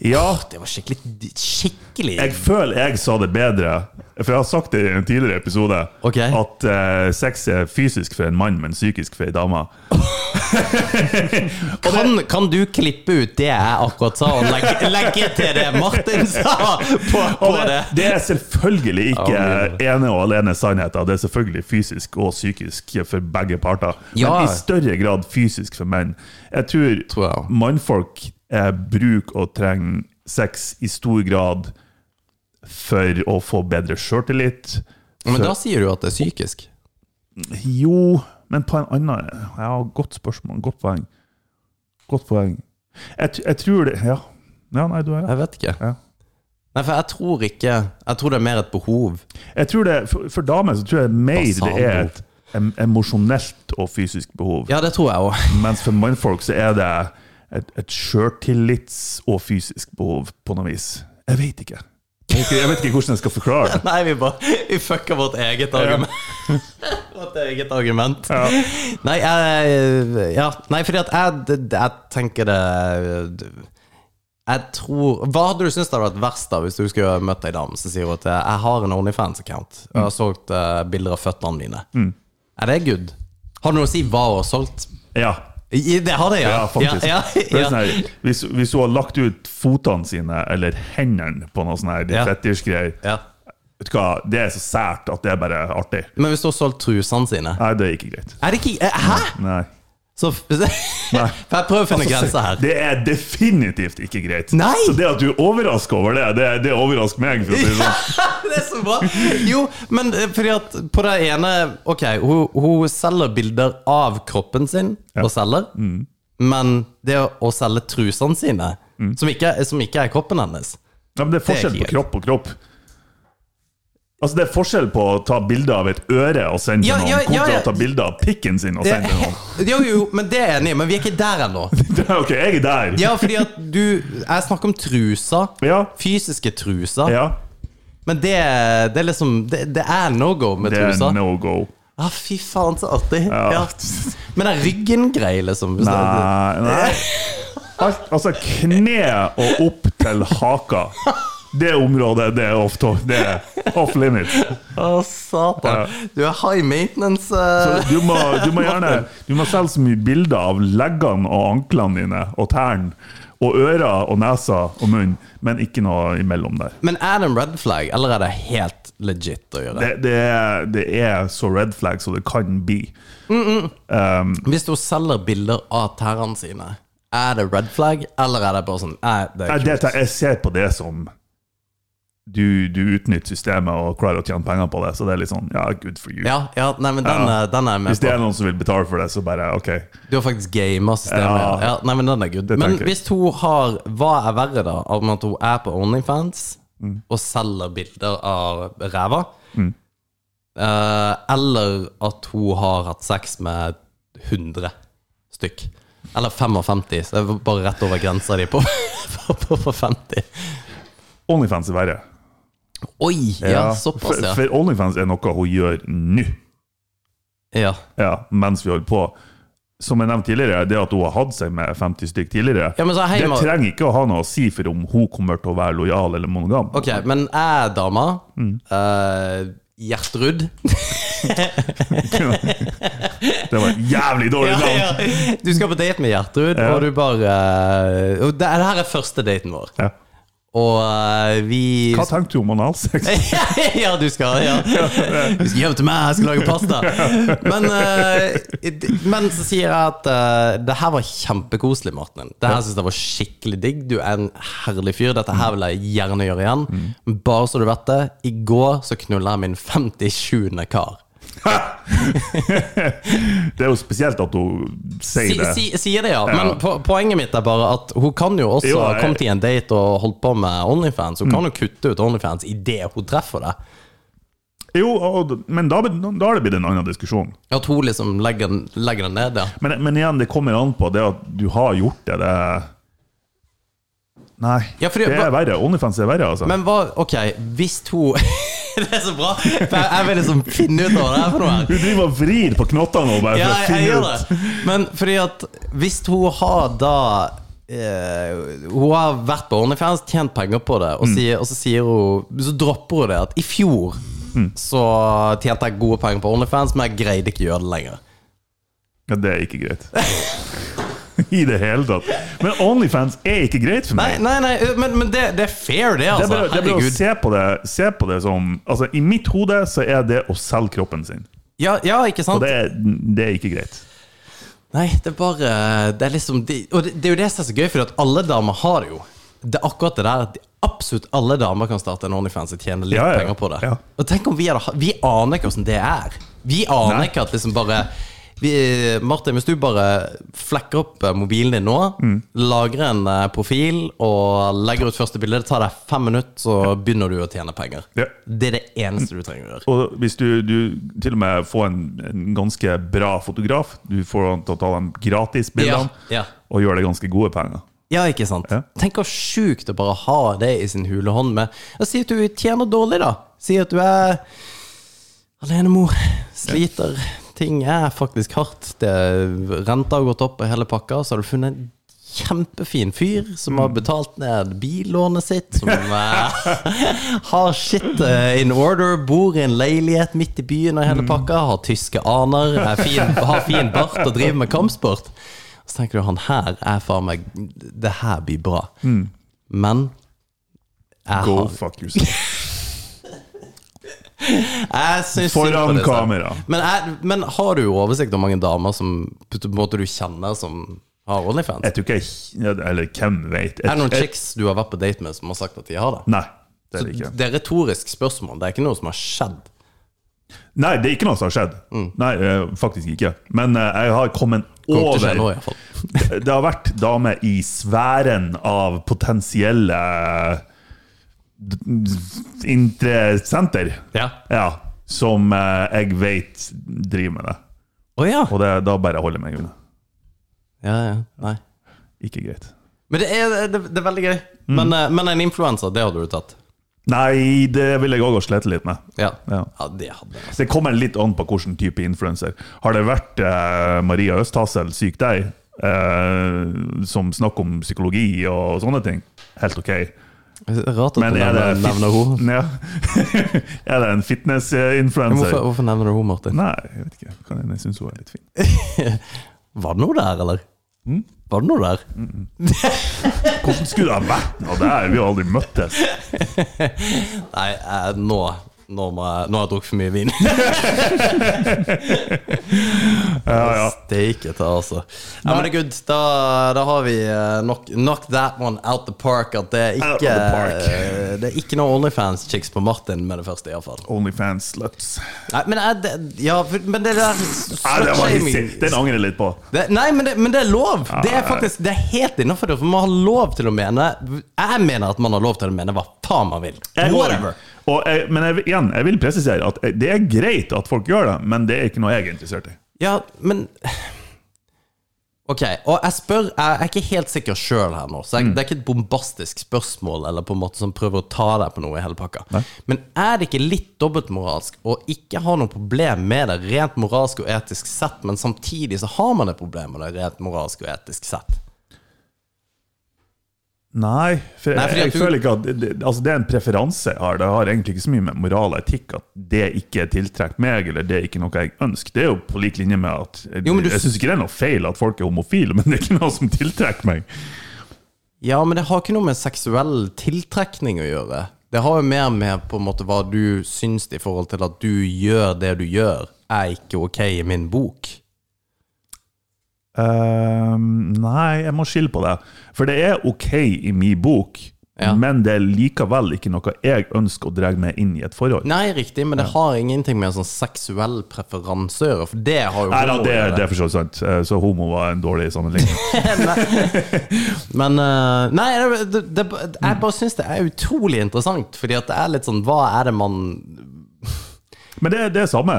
Ja, Det var skikkelig Skikkelig jeg føler jeg sa det bedre, for jeg har sagt det i en tidligere episode, okay. at uh, sex er fysisk for en mann, men psykisk for ei dame. (laughs) kan, kan du klippe ut det jeg akkurat sa, og legge, legge til det Martin sa (laughs) på, på det, det? det er selvfølgelig ikke oh, ene og alene sannheten. Det er selvfølgelig fysisk og psykisk for begge parter. Ja. Men i større grad fysisk for menn. Jeg tror, Tror jeg. mannfolk eh, bruker og trenger sex i stor grad for å få bedre sjøltillit. Men da sier du at det er psykisk. Jo, men på en annen Ja, godt spørsmål. Godt poeng. Godt poeng. Jeg, jeg tror det Ja. ja nei, du har rett. Jeg vet ikke. Ja. Nei, for jeg tror ikke Jeg tror det er mer et behov. Jeg tror det, for, for damer så tror jeg mer det er et em, emosjonelt og fysisk behov. Ja, det tror jeg også. (laughs) Mens for mannfolk så er det et, et sjøltillits- og fysisk behov på noe vis. Jeg vet ikke. Jeg vet ikke, jeg hvordan jeg skal forklare det. (laughs) Nei, vi bare Vi fucker vårt eget argument. (laughs) vårt eget argument. Ja. Nei, jeg Ja, nei, fordi at jeg, jeg tenker det Jeg tror Hva hadde du syntes hadde vært verst da hvis du skulle møtt ei dame som sier at jeg har en Onlyfans-account og har solgt eh, bilder av føttene mine? Er det good? Har det noe å si hva hun har solgt? Ja, Det har det, ja. ja faktisk. Ja, er ja, sånn ja. her, hvis, hvis hun har lagt ut fotene sine eller hendene på noe sånn her Ja. fetisjgreier ja. Vet du hva, Det er så sært at det er bare artig. Men hvis du har solgt trusene sine Nei, det ikke greit. Er det ikke eh, Hæ?! Nei. Så, (laughs) for jeg prøver å finne (laughs) grenser her. Det er definitivt ikke greit. Nei! Så det at du er overraska over det, det, det overrasker meg. For å si det sånn. (laughs) det er så bra! Jo, men eh, fordi at på det ene Ok, hun, hun selger bilder av kroppen sin, og selger. Mm. Men det å selge trusene sine, Mm. som, ikke, som ikke er kroppen hennes Ja, men det er forskjell Det er på kropp og kropp. Altså Det er forskjell på å ta bilde av et øre og sende Ja, til noen, ja, kontra ja. å ta bilde av pikken sin og sende til noen. Jo, jo, men det er jeg enig i, men vi er ikke der ennå. (laughs) ok, jeg er der. Ja, fordi at du Jeg snakker om truser. Ja, Fysiske truser. ja. Men det, det er liksom Det, det er no go med Det er truser. no go. Ah, fy faen, så artig. Ja. Men den ryggen-grei, liksom. Nei, nei. (laughs) Alt, altså kne og opp til haka. Det området det er off, det er off limits. (laughs) Å, satan. Du er high maintenance. Så eh. du må, du må gjerne Du må selge så mye bilder av leggene og anklene dine og tærne. Og ører og nesa og munn, men ikke noe imellom der. Men er det en red flag, eller er det helt legit å gjøre. Det, det, er, det er så red flag som det kan bli. Um, Hvis hun selger bilder av tærne sine, er det red flag, eller er det bare sånn er det det, jeg ser på det som du, du utnytter systemet og klarer å tjene penger på det, så det er litt sånn ja, good for you. Ja, ja, nei, men den, Ja. er- den er med Hvis det er noen som vil betale for det, så bare ok. Du har faktisk gama systemet. Ja. Ja. nei, men den er good. Men jeg. hvis hun har Hva er verre, da? Om at hun er på Onlyfans Mm. og selger bilder av ræva? Eh, eller at hun har hatt sex med 100 stykk? Eller 55, så det er bare rett over grensa de på, (laughs) på, på, på 50. Onlyfans er verre. Oi! Ja, såpass, ja. for Onlyfans er noe hun gjør nå, ja. ja, mens vi holder på. Som jeg nevnte tidligere, det at hun har hatt seg med 50 stykk tidligere, Ja, men så hei, det trenger ikke å ha noe å si for om hun kommer til å være lojal eller monogam. Ok, men er dama Mm. uh, Gjertrud (laughs) Det var et jævlig dårlig navn! ja. Du skal på date med Gjertrud, og du bare uh, og det, det er første daten vår. Ja. Og eh, vi Hva tenkte du om analsex? (laughs) ja, du skal ja. Du skal hjem til meg, jeg skal lage pasta. Men, eh, men så sier jeg at uh, det her var kjempekoselig, Martin. Det her synes jeg var skikkelig digg. Du er en herlig fyr. Dette her vil jeg gjerne gjøre igjen. Bare så du vet det, i går så knulla jeg min 57. kar. (laughs) Det er jo spesielt at hun sier Si, det. si, sier det, ja. Ja. Men po poenget mitt er bare at hun kan jo også ha kommet i en date og holdt på med Onlyfans. Hun kan jo kutte ut Onlyfans idet hun treffer deg. Jo, og, men da, da har det blitt en annen diskusjon. At hun liksom legger, legger den ned, ja. Men, men igjen, det kommer an på det at du har gjort det. det Nei, Ja, fordi- det er verre. Onlyfans er verre, altså. Men hva Ok, hvis hun (laughs) Det er så bra! For jeg, jeg vil liksom finne ut av det her for noe her. Hun driver og vrir på knottene nå bare Ja, for å finne ut. det. Men fordi at hvis hun har da Uh, Hun har vært på OnlyFans, tjent penger på det, Mm. og, sier, og så sier hun Så dropper hun det at i fjor Mm. så tjente jeg gode penger på OnlyFans, men jeg greide ikke å gjøre det lenger. Ja, det er ikke greit. (laughs) (laughs) I det hele tatt. Men Onlyfans er ikke greit for meg. nei, nei men, men det, det er fair, det, Det er altså. bare, det er bare å se på det, se på det som altså, I mitt hode så er det å selge kroppen sin. Ja, ja, ikke sant? Og det det er ikke greit. Nei, det er bare Det er liksom de, Og det, det er jo det som er så gøy, for at alle damer har jo. Det er akkurat det der at absolutt alle damer kan starte en Onlyfans og tjene litt Ja, ja, penger på det. ja. Og tenk om vi hadde ha- Vi aner ikke hvordan det er. Vi aner Nei. ikke at liksom bare vi, Martin, hvis du bare flekker opp eh, mobilen din nå, Mm. lager en eh, profil og legger ut første bilde, det tar deg fem minutter, så begynner du å tjene penger. Ja. Det er det eneste du trenger å gjøre. Og hvis du, du til og med får en, en ganske bra fotograf, du får han til å ta de gratisbildene, Ja, ja. og gjør det ganske gode penger. Ja, ikke sant? Ja. Tenk hvor sjukt å bare ha det i sin hule hånd med Si at du tjener dårlig, da. Si at du er alenemor, sliter. Ting er faktisk hardt. Det, renta har gått opp og hele pakka. Så har du funnet en kjempefin fyr som har betalt ned billånet sitt. Som eh, (laughs) har shit eh, in order, bor i en leilighet midt i byen og hele pakka. Har tyske aner, er fin, har fin bart og driver med kampsport. Så tenker du han her er faen meg Det her blir bra. Men jeg Go har fuck yourself. Jeg syns synd på Foran kamera. Men, jeg, men har du oversikt over mange damer som på en måte du kjenner som har Onlyfans? Jeg tror ikke jeg Eller hvem vet? Er det noen Jeg- chicks du har vært på date med som har sagt at de har det? Nei, det er det ikke. Det er retorisk spørsmål. Det er ikke noe som har skjedd. Nei, det er ikke noe som har skjedd. Nei, eh, faktisk ikke. Men eh, jeg har kommet Kommer til nå, over. (laughs) Det har vært damer i sfæren av potensielle interessenter. Ja. Ja, som eh, jeg vet driver med det. Oh, ja. Og det, da bare holder jeg meg unna. ja, ja. Nei. Ikke greit. Men det er, det, det er veldig gøy. Men, eh, men en influensa, det hadde du tatt? Nei, det vil jeg òg slite litt med. Ja. Ja. ja det hadde jeg. Det kommer litt an på hvilken type influenser. Har det vært eh, Maria Østhassel, syk deg, eh, som snakker om psykologi og sånne ting, helt ok. Rart at Men du er nevner, nevner henne. (laughs) Ja. er det en fitness-influencer? Hvorfor, hvorfor nevner du henne, Martin? Nei, jeg vet ikke. Kan Jeg syns hun er litt fin. (laughs) Var det noe der, eller? Var det noe der? Hvordan skulle det ha vært noe der? Vi har aldri møttes. (laughs) Nei, eh, nå Nå, jeg, nå har jeg drukket for mye vin. (laughs) (laughs) Ja, ja. Steike ta, altså. Ja, men det good. Da, da har vi eh, knock, knock that one out the park. At det er ikke, eh, det er ikke noe Onlyfans-chicks på Martin med det første, iallfall. Onlyfans sluts. Nei, men, er det, ja, men det der slutshaming-. Den angrer jeg litt på. det, Nei, men det, men det er lov. Det er faktisk Det er helt innafor. For man har lov til å mene Jeg mener at man har lov til å mene hva faen man vil. Whatever. Jeg, men jeg, igjen, jeg vil presisere at det er greit at folk gjør det, men det er ikke noe jeg er interessert i. Ja, men Ok, og jeg spør Jeg er ikke helt sikker sjøl her nå, så jeg, det er ikke et bombastisk spørsmål eller på en måte som prøver å ta deg på noe i hele pakka. Men er det ikke litt dobbeltmoralsk å ikke ha noe problem med det rent moralsk og etisk sett, men samtidig så har man et problem med det rent moralsk og etisk sett? Nei, for Nei, jeg, jeg du- føler ikke at det, altså det er en preferanse jeg har. Det har egentlig ikke så mye med moral og etikk at det ikke tiltrekker meg, eller det er ikke noe jeg ønsker. Det er jo på lik linje med at Jeg, Jo, du- jeg syns ikke det er noe feil at folk er homofile, men det er ikke noe som tiltrekker meg. Ja, men det har ikke noe med seksuell tiltrekning å gjøre. Det har jo mer med på en måte hva du syns i forhold til at du gjør det du gjør, er ikke ok i min bok. Ehm, nei, jeg må skille på det. For det er ok i min bok, Ja. men det er likevel ikke noe jeg ønsker å dra meg inn i et forhold. Nei, riktig, men det har ingenting med sånn seksuell preferanse å gjøre, for det har jo Nei, da, det, det er for så vidt sant. Eh, Så homo var en dårlig sammenligning. (laughs) Men eh, Nei, det, det, jeg bare syns det er utrolig interessant, fordi at det er litt sånn Hva er det man Men det, er det samme.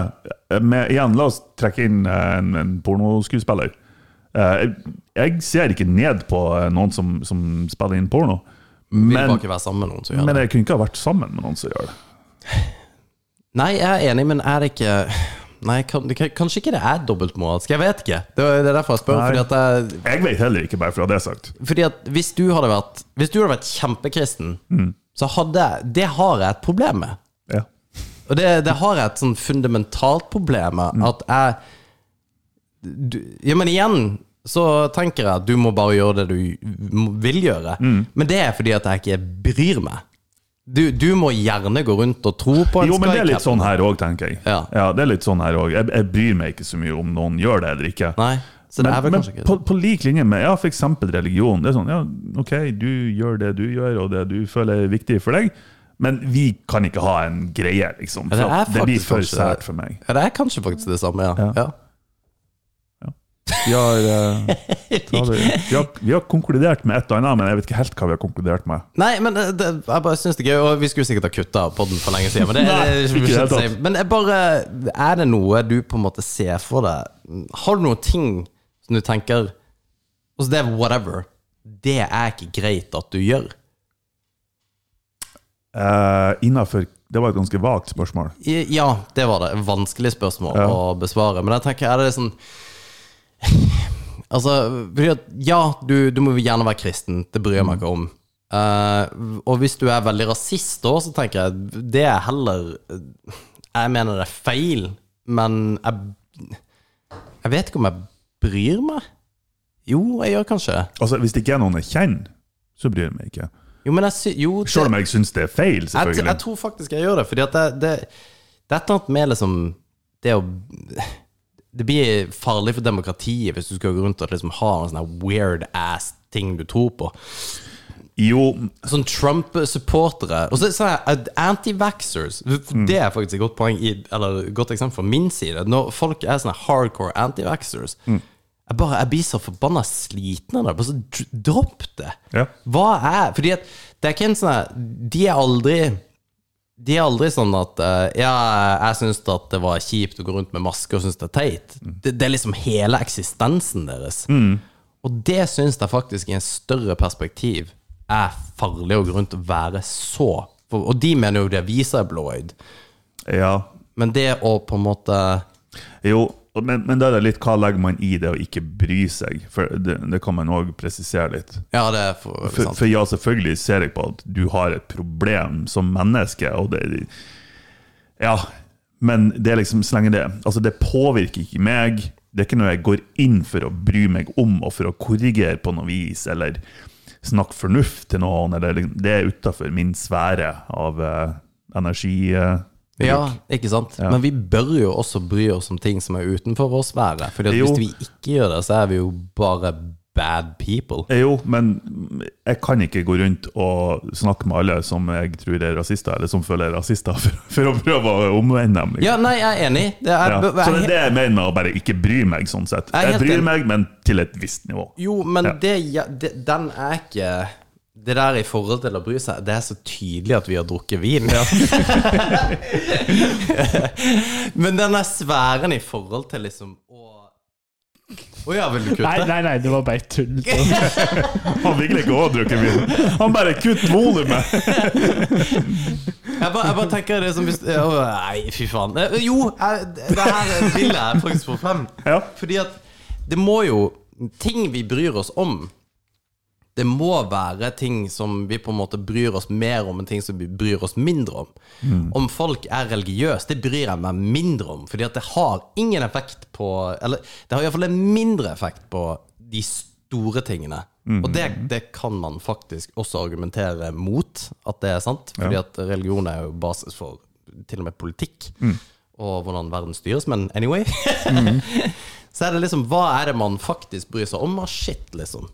Med, igjen, la oss trekke inn eh, en, en pornoskuespiller. Eh, Jeg, ser ikke ned på eh, noen som, som spiller inn porno. Men, gjør men jeg kunne ikke ha vært sammen med noen som gjør det. (sighs) Nei, jeg er enig, men er det ikke (sighs) Nei, kan, kanskje ikke det er dobbeltmoralsk. Jeg vet ikke. Det er er derfor jeg spør. Nei. Jeg, Jeg vet heller ikke, bare for å ha det sagt. fordi at hvis du hadde vært Hvis du hadde vært kjempekristen, Mm. så hadde jeg Det har jeg et problem med. Ja. Og det, det har jeg et sånn fundamentalt problem med. Mm. At jeg du, Ja, men igjen så tenker jeg at du må bare gjøre det du vil gjøre. Mm. Men det er fordi at jeg ikke bryr meg. Du, du må gjerne gå rundt og tro på en Jo, men det er litt sånn her òg, tenker jeg. Ja. det er litt sånn her også. Jeg, jeg bryr meg ikke så mye om noen gjør det eller ikke. Nei, så det Men, er vel men ikke på, på lik linje med ja, f.eks. religion. Det er sånn, ja, ok, du gjør det du gjør, og det du føler er viktig for deg, men vi kan ikke ha en greie, liksom. Ja, det det blir for sært for meg. Ja, det er kanskje faktisk det samme, ja. Ja. ja. Vi har, eh, (laughs) det, vi, har, vi har konkludert med et og annet, men jeg vet ikke helt hva vi har konkludert med. Nei, men det, det, jeg bare synes det er gøy, og vi skulle sikkert ha kutta podden for lenge siden. Men, det, (laughs) Nei, det, ikke det men jeg bare Er det noe du på en måte ser for deg? Har du noen ting som du tenker Altså, det er whatever. Det er ikke greit at du gjør. Uh, innenfor, det var et ganske vagt spørsmål. Ja, det var det. Vanskelig spørsmål Ja. å besvare. Men jeg tenker, er det sånn Altså, Ja, du, du må gjerne være kristen. Det bryr jeg meg ikke om. Uh, og hvis du er veldig rasist da, så tenker jeg det er heller Jeg mener det er feil, men jeg Jeg vet ikke om jeg bryr meg. Jo, jeg gjør kanskje. Altså, Hvis det ikke er noen jeg kjenner, så bryr jeg meg ikke. Jo, men jeg. Jo, det- Selv om jeg syns det er feil, jeg, selvfølgelig. jeg tror faktisk jeg gjør det, fordi at det, det, det er et eller annet med liksom det å Det blir farlig for demokratiet hvis du skal gå rundt og liksom ha en sånn weird ass ting du tror på. Jo, Sånn Trump-supportere. Og så så er anti-vaxxers. Det er faktisk et godt poeng i, Eller godt eksempel fra min side. Når folk er sånne hardcore anti-vaxxers jeg, bare, jeg blir så forbanna sliten av det. Bare så Dropp det! Ja. Hva er Fordi at det er ikke en sånn De er aldri de er aldri sånn at uh, Ja, jeg syns at det var kjipt å gå rundt med maske og syns det er teit. Det, det er liksom hele eksistensen deres. Og det syns jeg faktisk i en større perspektiv er farlig å gå rundt og være så for, Og de mener jo det viser blåøyd, ja. men det å på en måte Jo, men, men da er det litt hva legger man i det å ikke bry seg? For det, det kan man òg presisere litt. Ja, det er for, For, for ja, selvfølgelig ser jeg på at du har et problem som menneske, og det Ja, men det er liksom så lenge det Altså, det påvirker ikke meg. Det er ikke noe jeg går inn for å bry meg om, og for å korrigere på noe vis, eller snakke fornuft til noen, eller Det er utafor min sfære av eh, Ja, ikke sant? Ja. Men vi bør jo også bry oss om ting som er utenfor vår sfære. For hvis vi ikke gjør det, så er vi jo bare bad people. Jo, men jeg kan ikke gå rundt og snakke med alle som jeg tror er rasister, eller som føler er rasister, (laughs) for, for å prøve å omvende dem. liksom. Ja, nei, jeg er enig. Det er, Ja. Så det er det jeg mener med å bare ikke bry meg, sånn sett. Jeg Jeg bryr enig. meg, men til et visst nivå. Jo, men Ja. det, ja, det, den er ikke Det der i forhold til å bry seg, det er så tydelig at vi har drukket vin. (laughs) men den der sfæren i forhold til liksom å Å ja, vil du kutte? Nei, nei, nei, det var bare tull. (laughs) Han vil ikke òg drukke vin. Han bare kutt volumet! Jeg bare, jeg bare tenker det som hvis Å, Nei, fy faen. Eh, Jo, jeg, det her vil jeg faktisk få frem. Ja. Fordi at det må jo Ting vi bryr oss om, det må være ting som vi på en måte bryr oss mer om enn ting som vi bryr oss mindre om. Om folk er religiøse, det bryr jeg meg mindre om. Fordi at det har ingen effekt på Eller det har iallfall en mindre effekt på de store tingene. Og det, det kan man faktisk også argumentere mot at det er sant. Fordi at religion er jo basis for til og med politikk. Og hvordan verden styres. Men anyway. (laughs) Så er det liksom Hva er det man faktisk bryr seg om av shit, liksom?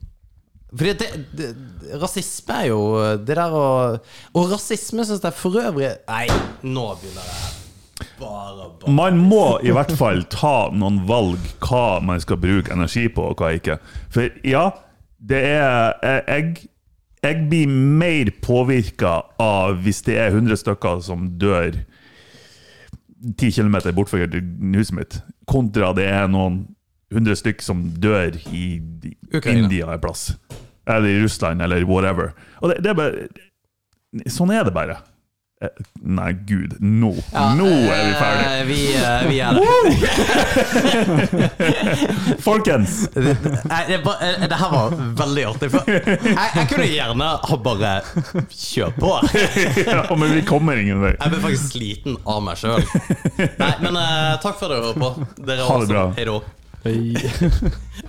Fordi det, det, Rasisme er jo det der å Og rasisme syns jeg for øvrig Nei, nå begynner jeg bare, bare. Man må i hvert fall ta noen valg hva man skal bruke energi på, og hva ikke. For ja, det er Jeg, jeg blir mer påvirka av hvis det er 100 stykker som dør 10 km fra huset mitt, kontra det er noen 100 stykk som dør i Ukraina. India en plass. Eller i Russland, eller whatever. Og det, det er bare Sånn er det bare. Eh, Nei, gud. Nå Ja, Nå er vi ferdige. eh, Vi, eh, vi er der. (laughs) Folkens! Det, det, det her var veldig artig. Jeg, jeg kunne gjerne ha bare kjørt på. (laughs) Ja, men vi kommer ingen vei. Jeg ble faktisk sliten av meg sjøl. Men uh, takk for at dere hører på. Dere Ha det også. bra. Hei da. Hey. (laughs)